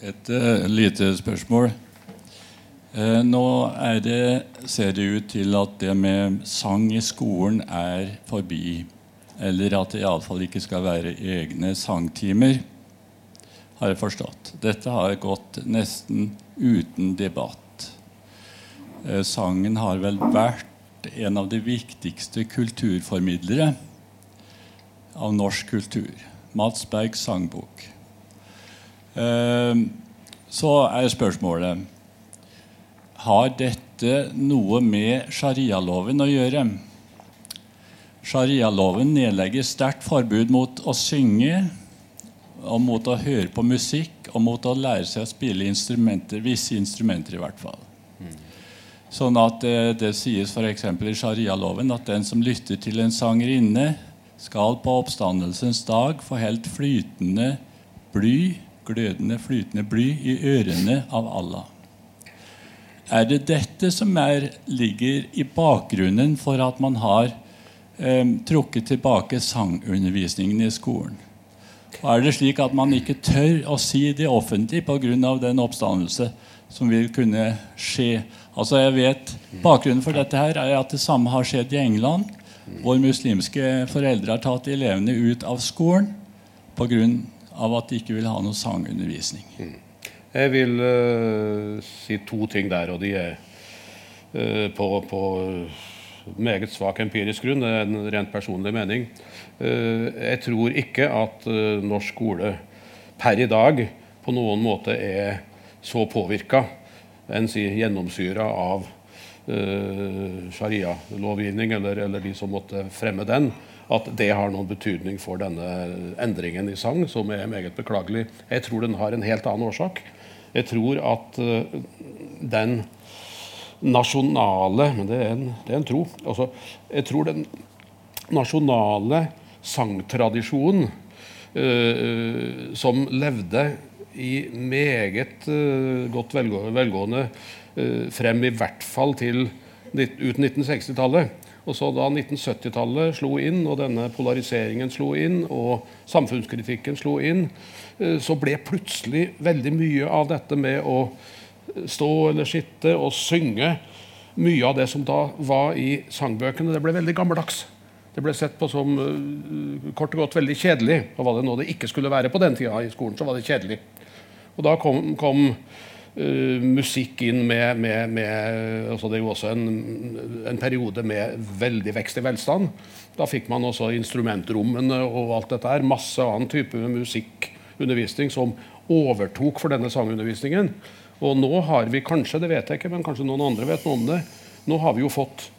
Speaker 4: Et uh, lite spørsmål. Uh, nå det, ser det ut til at det med sang i skolen er forbi. Eller at det iallfall ikke skal være egne sangtimer, har jeg forstått. Dette har gått nesten uten debatt. Eh, sangen har vel vært en av de viktigste kulturformidlere av norsk kultur. Mats Bergs sangbok. Eh, så er spørsmålet Har dette noe med sharialoven å gjøre? Sharialoven nedlegger sterkt forbud mot å synge, og mot å høre på musikk og mot å lære seg å spille instrumenter, visse instrumenter. i hvert fall. Sånn at eh, det sies f.eks. i sharialoven at den som lytter til en sangerinne, skal på oppstandelsens dag få helt flytende bly, glødende flytende bly i ørene av Allah. Er det dette som er, ligger i bakgrunnen for at man har eh, trukket tilbake sangundervisningen i skolen? Er det slik at man ikke tør å si det offentlig pga. den oppstandelse som vil kunne skje? Altså jeg vet Bakgrunnen for dette her er at det samme har skjedd i England, hvor muslimske foreldre har tatt elevene ut av skolen pga. at de ikke vil ha noe sangundervisning. Mm.
Speaker 1: Jeg vil uh, si to ting der, og de er uh, på, på, meget svak empirisk grunn. Det er en rent personlig mening. Uh, jeg tror ikke at norsk skole per i dag på noen måte er så påvirka enn si gjennomsyra av uh, sharia-lovgivning, eller, eller, de som måtte fremme den, at det har noen betydning for denne endringen i sang, som er meget beklagelig. Jeg tror den har en helt annen årsak. Jeg tror at den nasjonale Men det er en, det er en tro. Altså, jeg tror den nasjonale sangtradisjonen uh, som levde i meget uh, godt velgående uh, frem i hvert fall til ut 1960-tallet. Og så Da 1970-tallet slo inn, og denne polariseringen slo inn, og samfunnskritikken slo inn, uh, så ble plutselig veldig mye av dette med å stå eller sitte og synge Mye av det som da var i sangbøkene, det ble veldig gammeldags. Det ble sett på som kort og godt veldig kjedelig. Og var det noe det ikke skulle være på den tida i skolen, så var det kjedelig. Og da kom, kom uh, musikk inn med, med, med altså Det er jo også en, en, periode med veldig vekst i velstand. Da fikk man også instrumentrommene og alt dette her. Masse annen type musikkundervisning som overtok for denne sangundervisningen. Og nå har vi kanskje, det vet jeg ikke, men kanskje noen andre vet noe om det, nå har vi jo fått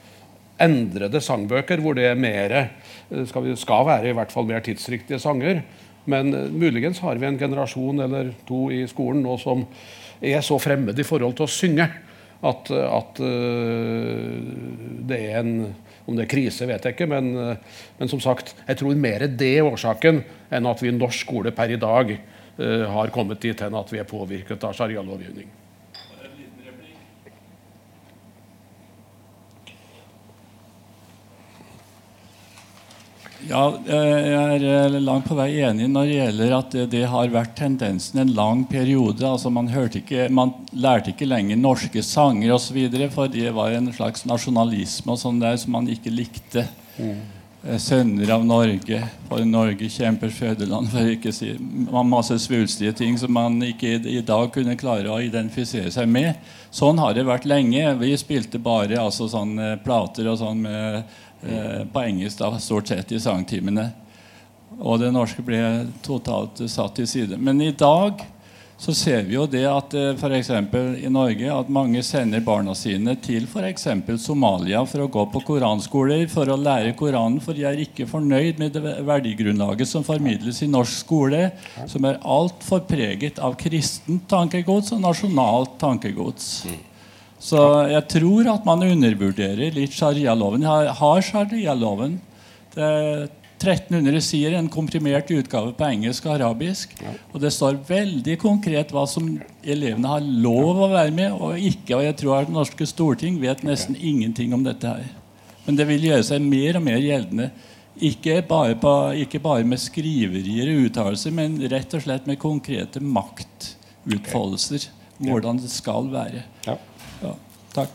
Speaker 1: endrede sangbøker hvor det er mer, eh, skal, skal være i hvert fall mer tidsriktige sanger. Men uh, muligens har vi en generasjon eller to i skolen nå som er så fremmed i forhold til å synge at, at uh, det er en Om det er krise, vet jeg ikke, men, men som sagt, jeg tror mer det er årsaken enn at vi i norsk skole per i dag har kommet dit hen at vi er påvirket av sharialovgivning.
Speaker 4: Ja, Jeg er langt på vei enig når det gjelder at det, det har vært tendensen en lang periode. altså Man, ikke, man lærte ikke lenger norske sanger osv., for det var en slags nasjonalisme og sånn der som man ikke likte. Mm. Sønner av Norge, for Norge kjemper fødeland, for ikke si Masse svulstige ting som man ikke i dag kunne klare å identifisere seg med. Sånn har det vært lenge. Vi spilte bare altså, sånne plater og sånn med Eh, på engelsk da, stort sett i sangtimene. Og det norske ble totalt satt til side. Men i dag så ser vi jo det at eh, f.eks. i Norge at mange sender barna sine til f.eks. Somalia for å gå på koranskoler for å lære Koranen, for de er ikke fornøyd med det verdigrunnlaget som formidles i norsk skole, som er altfor preget av kristent tankegods og nasjonalt tankegods. Så jeg tror at man undervurderer litt sharialoven. Har sharialoven. Det 1300 sider, en komprimert utgave på engelsk og arabisk. Og det står veldig konkret hva som elevene har lov å være med og ikke. Og jeg tror at det norske storting vet nesten ingenting om dette her. Men det vil gjøre seg mer og mer gjeldende. Ikke bare, på, ikke bare med skriverier og uttalelser, men rett og slett med konkrete maktutfoldelser. Hvordan det skal være.
Speaker 1: Ja.
Speaker 4: Ja, takk.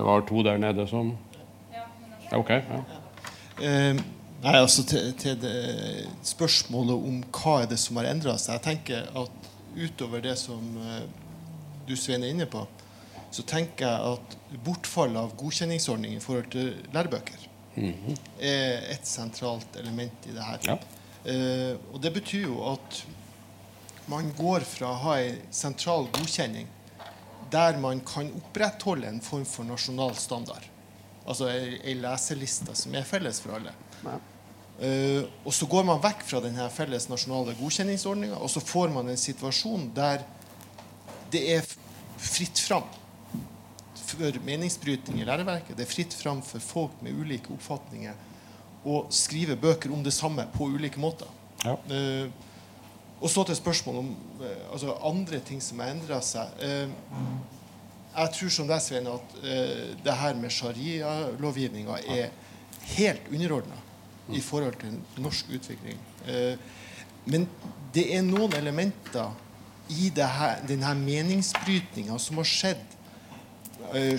Speaker 1: Det var to der nede som Ja, Ok. Ja.
Speaker 2: Uh, nei, altså til, til det spørsmålet om hva er det som har endra seg. Jeg tenker at utover det som uh, du Svein er inne på, så tenker jeg at bortfallet av godkjenningsordning i forhold til lærebøker er et sentralt element i det her.
Speaker 1: Ja.
Speaker 2: Uh, og det betyr jo at man går fra å ha ei sentral godkjenning der man kan opprettholde en form for nasjonal standard. Altså ei, leseliste som er felles for alle. Uh, og så går man vekk fra denne felles nasjonale godkjenningsordninga, og så får man en situasjon der det er fritt fram for meningsbrytning i læreverket. Det er fritt fram for folk med ulike oppfatninger å skrive bøker om det samme på ulike måter.
Speaker 1: Ja.
Speaker 2: Eh, og så til spørsmålet om eh, altså andre ting som har endra seg. Eh, jeg tror som deg, Svein, at eh, det her med sharia-lovgivninga er helt underordna i forhold til norsk utvikling. Men det er noen elementer i her, denne meningsbrytninga som har skjedd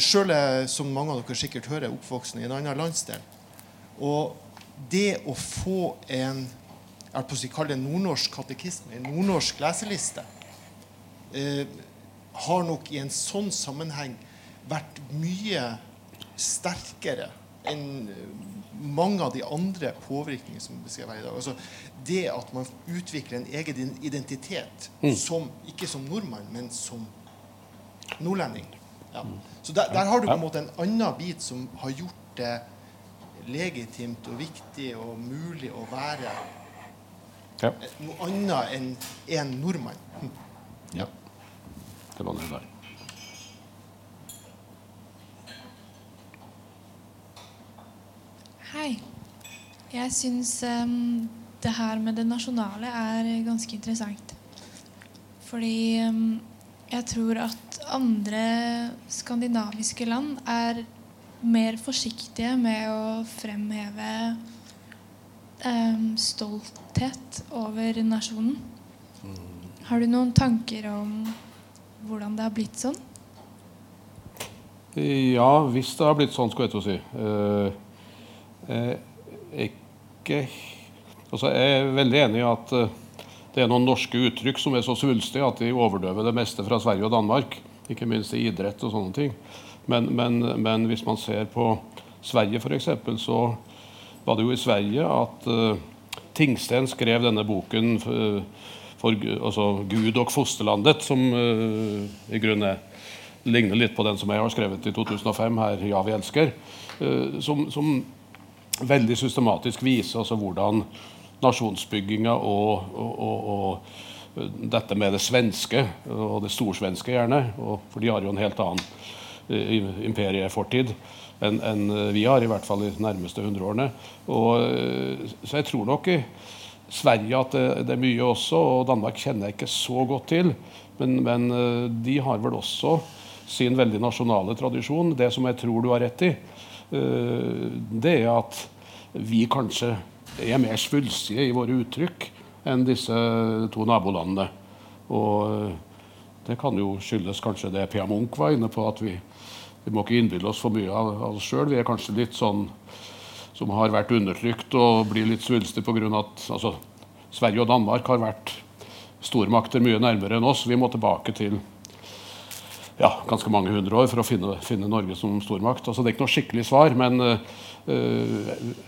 Speaker 2: Sjøl er, som mange av dere sikkert hører, oppvoksen i en annen landsdel. Og det å få en jeg på å si, kall det nordnorsk katekisme, en nordnorsk leseliste, eh, har nok i en sånn sammenheng vært mye sterkere enn eh, mange av de andre påvirkningene som beskrevet her i dag. Altså, det at man utvikler en egen identitet, som, ikke som nordmann, men som nordlending. Ja. Så der, der har du på en måte en annen bit som har gjort det legitimt og viktig og mulig å være
Speaker 1: ja.
Speaker 2: noe annet enn en nordmann. Hm.
Speaker 1: ja. Det var det der.
Speaker 5: Hei. Jeg syns um, det her med det nasjonale er ganske interessant. Fordi um, jeg tror at andre skandinaviske land er mer forsiktige med å fremheve em, stolthet over nasjonen. Har du noen tanker om hvordan det har blitt sånn?
Speaker 1: Ja, hvis det har blitt sånn, skulle jeg til å si. Eh, eh, ikke Altså, jeg er veldig enig i at eh, det er noen norske uttrykk som er så svulstige at de overdøver det meste fra Sverige og Danmark. Ikke minst i idrett og sånne ting. Men, men, men hvis man ser på Sverige, f.eks., så var det jo i Sverige at uh, Tingsten skrev denne boken for, for altså Gud og fosterlandet, som uh, i grunnen er ligner litt på den som jeg har skrevet i 2005, her 'Ja, vi elsker', eh, som, som veldig systematisk viser altså hvordan nasjonsbygginga og, og, og, og eh, dette med det svenske, og det storsvenske gjerne, for de har jo en helt annen eh, imperiefortid enn en vi har, i hvert fall i de nærmeste hundreårene. Eh, så jeg tror nok i Sverige at det, det er mye også, og Danmark kjenner jeg ikke så godt til. Men, men eh, de har vel også sin veldig nasjonale tradisjon. Det som jeg tror du har rett i, eh, det er at vi kanskje er mer svulstige i våre uttrykk enn disse to nabolandene. Og eh, det kan jo skyldes kanskje det Pia Munch var inne på, at vi, vi må ikke innbille oss for mye av, av oss sjøl. Vi er kanskje litt sånn som har vært undertrykt og blir litt svulstige pga. at altså, Sverige og Danmark har vært stormakter mye nærmere enn oss. Vi må tilbake til ja, ganske mange hundre år for å finne, finne Norge som stormakt. Altså, det er ikke noe skikkelig svar, men uh,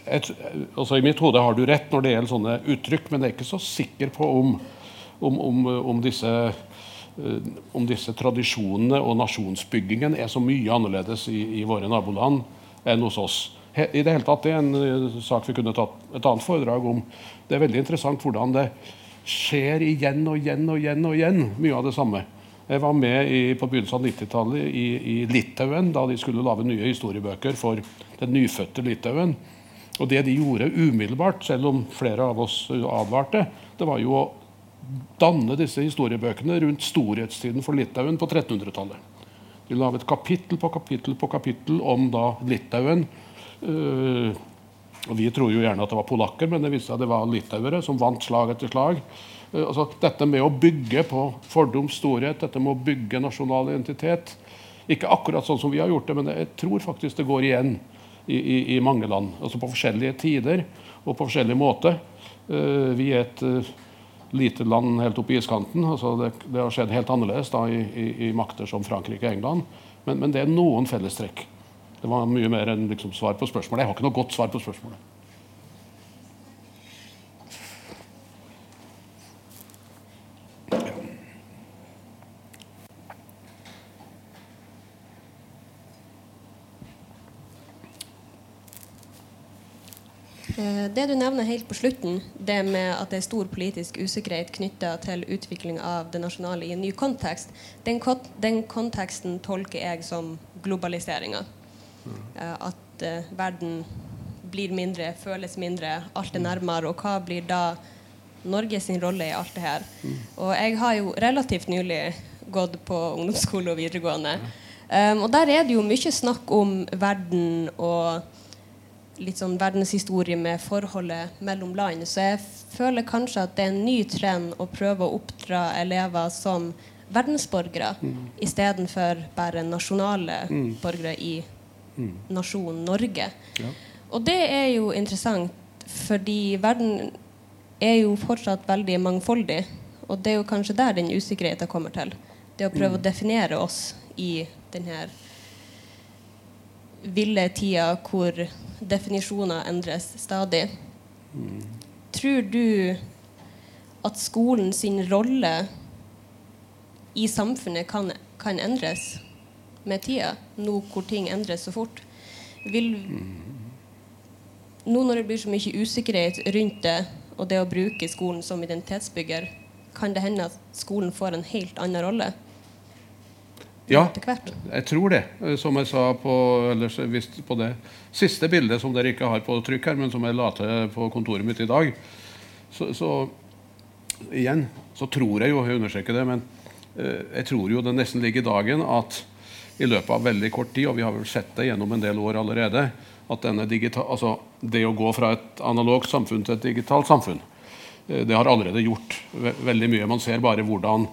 Speaker 1: et, altså, i mitt hode har du rett når det gjelder sånne uttrykk, men jeg er ikke så sikker på om, om, om, om disse om disse tradisjonene og nasjonsbyggingen er så mye annerledes i, i våre naboland enn hos oss. he, I det hele tatt, Det er en uh, sak vi kunne tatt et annet foredrag om. Det er veldig interessant hvordan det skjer igjen og igjen og igjen og igjen, mye av det samme. Jeg var med i, på begynnelsen av 90-tallet i, i, Litauen da de skulle lage nye historiebøker for den nyfødte Litauen. Og det de gjorde umiddelbart, selv om flere av oss advarte, det var jo å danne disse historiebøkene rundt storhetstiden for Litauen på 1300-tallet. De laget kapittel på kapittel på kapittel om da Litauen. Uh, og Vi tror jo gjerne at det var polakker, men det viste seg at det var litauere som vant slag etter slag. Uh, altså, dette med å bygge på fordums storhet, dette med å bygge nasjonal identitet Ikke akkurat sånn som vi har gjort det, men jeg tror faktisk det går igjen i, i, i mange land. Altså på forskjellige tider og på forskjellig måte. Uh, vi er et lite land helt oppe i iskanten. Altså det, det, har skjedd helt annerledes da, i, i, i, makter som Frankrike og England. Men, men, det er noen fellestrekk. Det var mye mer enn liksom, svar på spørsmålet. Jeg har ikke noe godt svar på spørsmålet.
Speaker 6: Det du nevner helt på slutten, det med at det er stor politisk usikkerhet knytta til utvikling av det nasjonale i en ny kontekst, den, den konteksten tolker jeg som globaliseringa. Eh, at uh, verden blir mindre, føles mindre, alt er nærmere. Og hva blir da Norge sin rolle i alt det her? Og jeg har jo relativt nylig gått på ungdomsskole og videregående. Um, og der er det jo mye snakk om verden og litt sånn verdenshistorie med forholdet mellom land. Så jeg føler kanskje at det er en ny trend å prøve å oppdra elever som verdensborgere mm. istedenfor bare nasjonale mm. borgere i mm. nasjonen Norge. Ja. Og det er jo interessant, fordi verden er jo fortsatt veldig mangfoldig. Og det er jo kanskje der den usikkerheten kommer til. Det å prøve mm. å definere oss i denne ville tida hvor definisjoner endres stadig. Mm. Tror du at skolen sin rolle i samfunnet kan, kan, endres med tida, nå hvor ting endres så fort? Vil, nå når det blir så mye usikkerhet rundt det, og det å bruke skolen som identitetsbygger, kan det hende at skolen får en helt annen rolle?
Speaker 1: Ja, jeg tror det. Som jeg sa på, på, det siste bildet, som dere ikke har på trykk her, men som jeg la til på kontoret mitt i dag. Så, så igjen så tror jeg jo, jeg understreker det, men eh, jeg tror jo det nesten ligger i dagen at i løpet av veldig kort tid, og vi har vel sett det gjennom en del år allerede, at digital, altså det å gå fra et analogt samfunn til et digitalt samfunn, eh, det har allerede gjort veldig mye. Man ser bare hvordan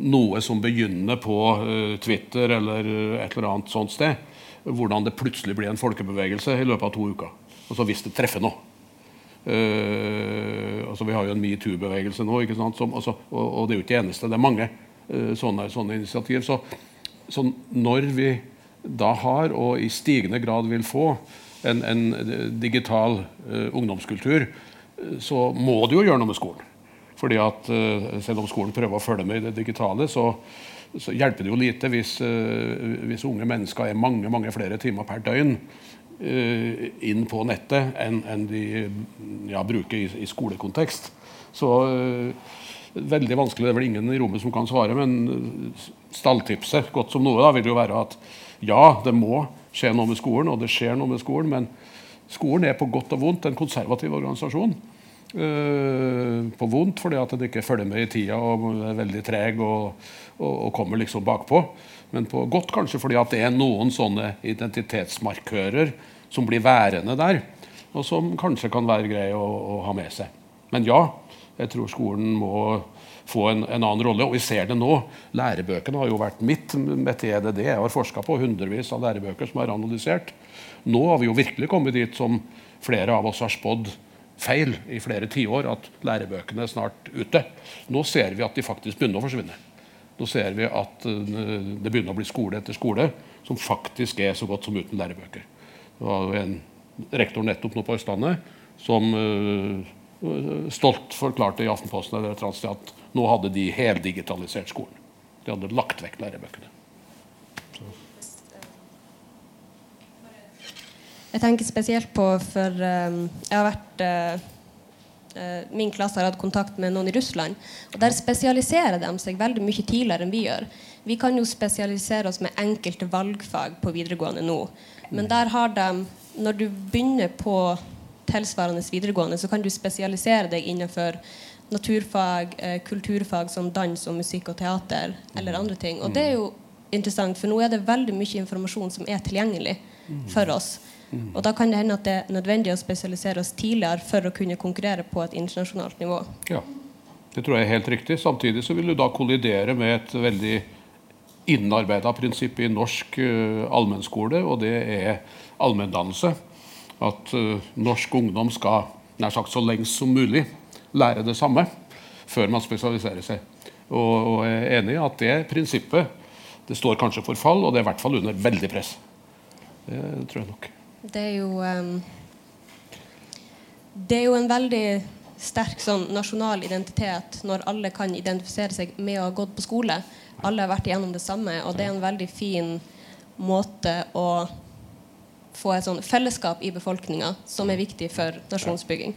Speaker 1: noe som begynner på uh, Twitter eller et eller annet sånt sted, hvordan det plutselig blir en folkebevegelse i løpet av to uker. Altså hvis det treffer noe. Uh, altså Vi har jo en metoo-bevegelse nå, ikke sant? Som, altså, og, og, det er jo ikke det eneste. Det er mange uh, sånne, sånne, initiativ. Så, så, når vi da har, og i stigende grad vil få, en, en digital ungdomskultur, så må det jo gjøre noe med skolen. Fordi at uh, Selv om skolen prøver å følge med i det digitale, så, så hjelper det jo lite hvis, uh, hvis, unge mennesker er mange mange flere timer per døgn uh, inn på nettet enn en de ja, bruker i, i, skolekontekst. Så veldig vanskelig, Det er vel ingen i rommet som kan svare, men stalltipset godt som noe da, vil jo være at ja, det må skje noe med skolen, og det skjer noe med skolen, men skolen er på godt og vondt en konservativ organisasjon. Uh, på vondt fordi at det ikke følger med i tida og er veldig treg og, og, og, kommer liksom bakpå. Men på godt kanskje fordi at det er noen sånne identitetsmarkører som blir værende der, og som kanskje kan være greie å, å ha med seg. Men ja, jeg tror skolen må få en, en, annen rolle. Og vi ser det nå. Lærebøkene har jo vært mitt metier. Det jeg har forska på hundrevis av lærebøker som er analysert. Nå har vi jo virkelig kommet dit som flere av oss har spådd feil i flere tiår at lærebøkene er snart ute. Nå ser vi at de faktisk begynner å forsvinne. Nå ser vi at eh, det begynner å bli skole etter skole som faktisk er så godt som uten lærebøker. Det var jo en rektor nettopp nå på Østlandet som uh, stolt forklarte i Aftenposten at nå hadde de heldigitalisert skolen. De hadde lagt vekk lærebøkene.
Speaker 6: Jeg tenker spesielt på for um, jeg har vært uh, uh, Min klasse har hatt kontakt med noen i Russland. Og der spesialiserer de seg veldig mye tidligere enn vi gjør. Vi kan jo spesialisere oss med enkelte valgfag på videregående nå. Men der har de Når du begynner på tilsvarende videregående, så kan du spesialisere deg innenfor naturfag, uh, kulturfag som dans og musikk og teater eller andre ting. Og det er jo interessant, for nå er det veldig mye informasjon som er tilgjengelig for oss. Og da kan det hende at det er nødvendig å spesialisere oss tidligere for å kunne konkurrere på et internasjonalt nivå.
Speaker 1: Ja, det tror jeg er helt riktig. Samtidig så vil du da kollidere med et veldig innarbeida prinsipp i norsk uh, allmennskole, og det er allmenndannelse. At uh, norsk ungdom skal nær sagt så lengst som mulig lære det samme før man spesialiserer seg. Og jeg er enig i at det prinsippet det står kanskje for fall, og det er i hvert fall under veldig press. Det tror jeg nok.
Speaker 6: Det er jo um, Det er jo en veldig sterk sånn nasjonal identitet når alle kan identifisere seg med å ha gått på skole. Alle har vært igjennom det samme, og det er en veldig fin måte å få et sånn fellesskap i befolkninga som er viktig for nasjonsbygging.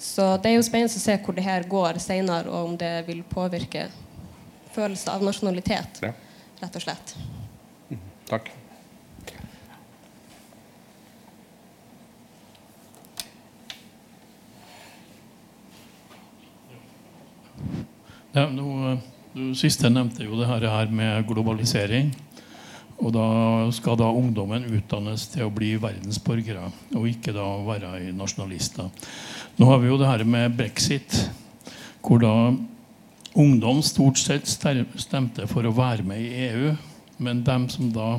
Speaker 6: Så det er jo spennende å se hvor det her går seinere, og om det vil påvirke følelsen av nasjonalitet. Rett og slett.
Speaker 1: Takk.
Speaker 3: Ja, nå, du siste nevnte jo det her med globalisering. Og da skal da ungdommen utdannes til å bli verdensborgere, og ikke da være nasjonalister. Nå har vi jo det her med brexit, hvor da ungdom stort sett stemte for å være med i EU. Men dem som da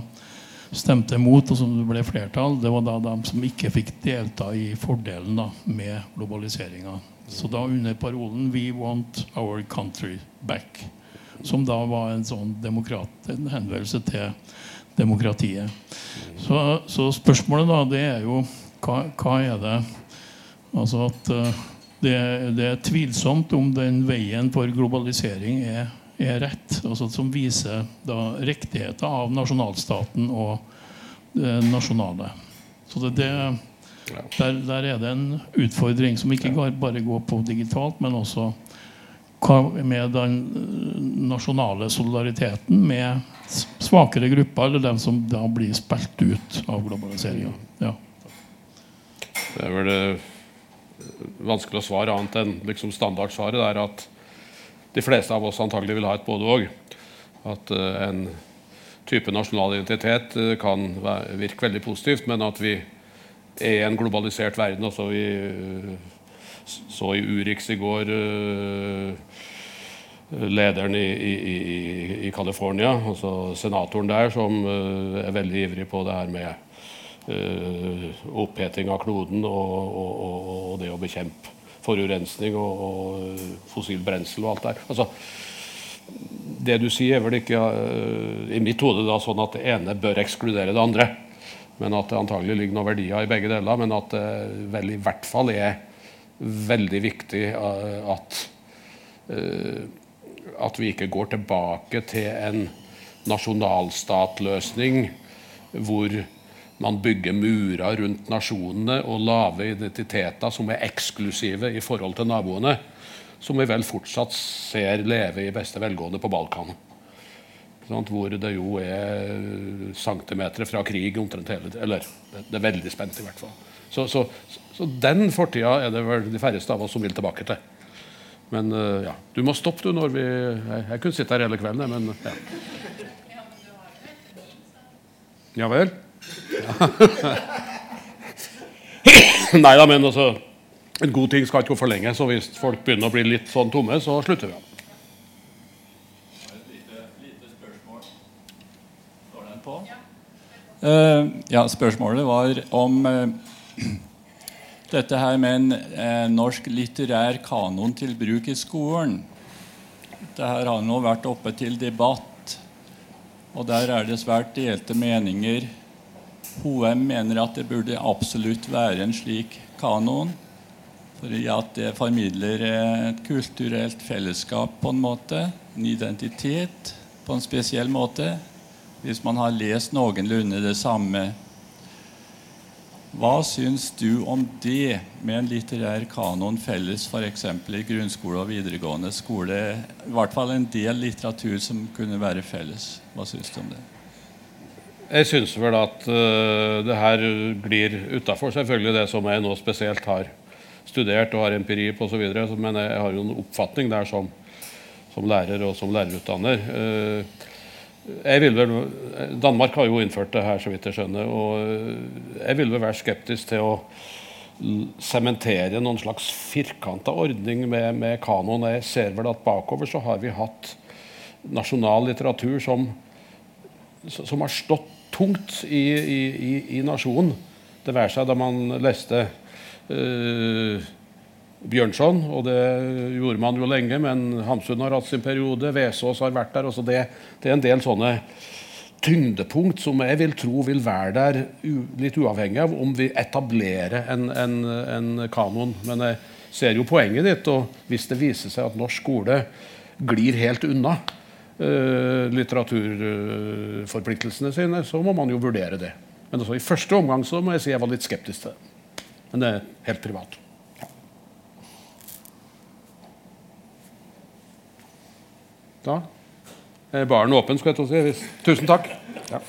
Speaker 3: stemte imot, og som det ble flertall, det var da de som ikke fikk delta i fordelen da, med globaliseringa. Så da under parolen 'We want our country back', som da var en sånn en henvendelse til demokratiet. Så, så, spørsmålet da, det er jo hva, hva er det Altså at uh, det, det, er tvilsomt om den veien for globalisering er, er rett. Altså, som viser da riktigheten av nasjonalstaten og det nasjonale. Så det, det, der, der, er det en utfordring som ikke bare går på digitalt, men også med den eh, nasjonale solidariteten med svakere grupper, eller dem som da blir spilt ut av globaliseringa. Ja.
Speaker 1: Det er vel det vanskelig å svare annet enn liksom standardsvaret er at de fleste av oss antagelig vil ha et både-og. At uh, en type nasjonal identitet uh, kan virke veldig positivt, men at vi er i en globalisert verden. Også vi uh, så i Urix i går lederen i, i, California, altså senatoren der, som er veldig ivrig på det her med oppheting av kloden og, og, og, og, det å bekjempe forurensning og, fossil brensel og alt der. Altså, det du sier, er vel ikke uh, i mitt hode da, sånn at det ene bør ekskludere det andre. Men at det antagelig ligger noen verdier i begge deler. Men at det vel i hvert fall er veldig viktig uh, at at vi ikke går tilbake til en nasjonalstatløsning hvor man bygger murer rundt nasjonene og lave identiteter som er eksklusive i forhold til naboene, som vi vel fortsatt ser leve i beste velgående på Balkan. Hvor det jo er centimeter fra krig omtrent hele Eller det er veldig spent, i hvert fall. Så, så, så den fortida er det vel de færreste av oss som vil tilbake til. Men uh, ja, du må stoppe du når vi Jeg, jeg kunne sitte her hele kvelden, men ja. Ja vel? Nei da, men altså En god ting skal ikke gå for lenge, så hvis folk begynner å bli litt sånn tomme, så slutter vi.
Speaker 4: Uh, ja, spørsmålet var om uh, dette her med en uh, norsk litterær kanon til bruk i skolen. Dette her har nå vært oppe til debatt, og der er det svært delte meninger HM mener at det burde absolutt være en slik kanon. Fordi at det formidler et kulturelt fellesskap på en måte. En identitet på en spesiell måte. Hvis man har lest noenlunde det samme Hva syns du om det med en litterær kanon felles f.eks. i grunnskole og videregående skole? I hvert fall en del litteratur som kunne være felles. Hva syns du om det?
Speaker 1: Jeg syns vel at uh, det her glir utafor selvfølgelig det som jeg nå spesielt har studert og har empiri på osv. Men jeg har jo en oppfatning der som, som lærer og som lærerutdanner. Uh, jeg vil vel, Danmark har jo innført det her, så vidt jeg skjønner. Og jeg vil vel være skeptisk til å sementere noen slags firkanta ordning med, med kanon. Jeg ser vel at bakover så har vi hatt nasjonal litteratur som, som har stått tungt i, i, i, nasjonen. Det være seg da man leste uh, Bjørnson, og det gjorde man jo lenge, men Hamsun har hatt sin periode, Vesaas har vært der. Også det, det, er en del sånne tyngdepunkt som jeg vil tro vil være der litt uavhengig av om vi etablerer en, en, en kanon. Men jeg ser jo poenget ditt, og hvis det viser seg at norsk skole glir helt unna litteraturforpliktelsene sine, så må man jo vurdere det. Men også i første omgang så må jeg si jeg var litt skeptisk til det. Men det er helt privat. Da er baren åpen. skulle jeg til å si. Tusen takk. Ja.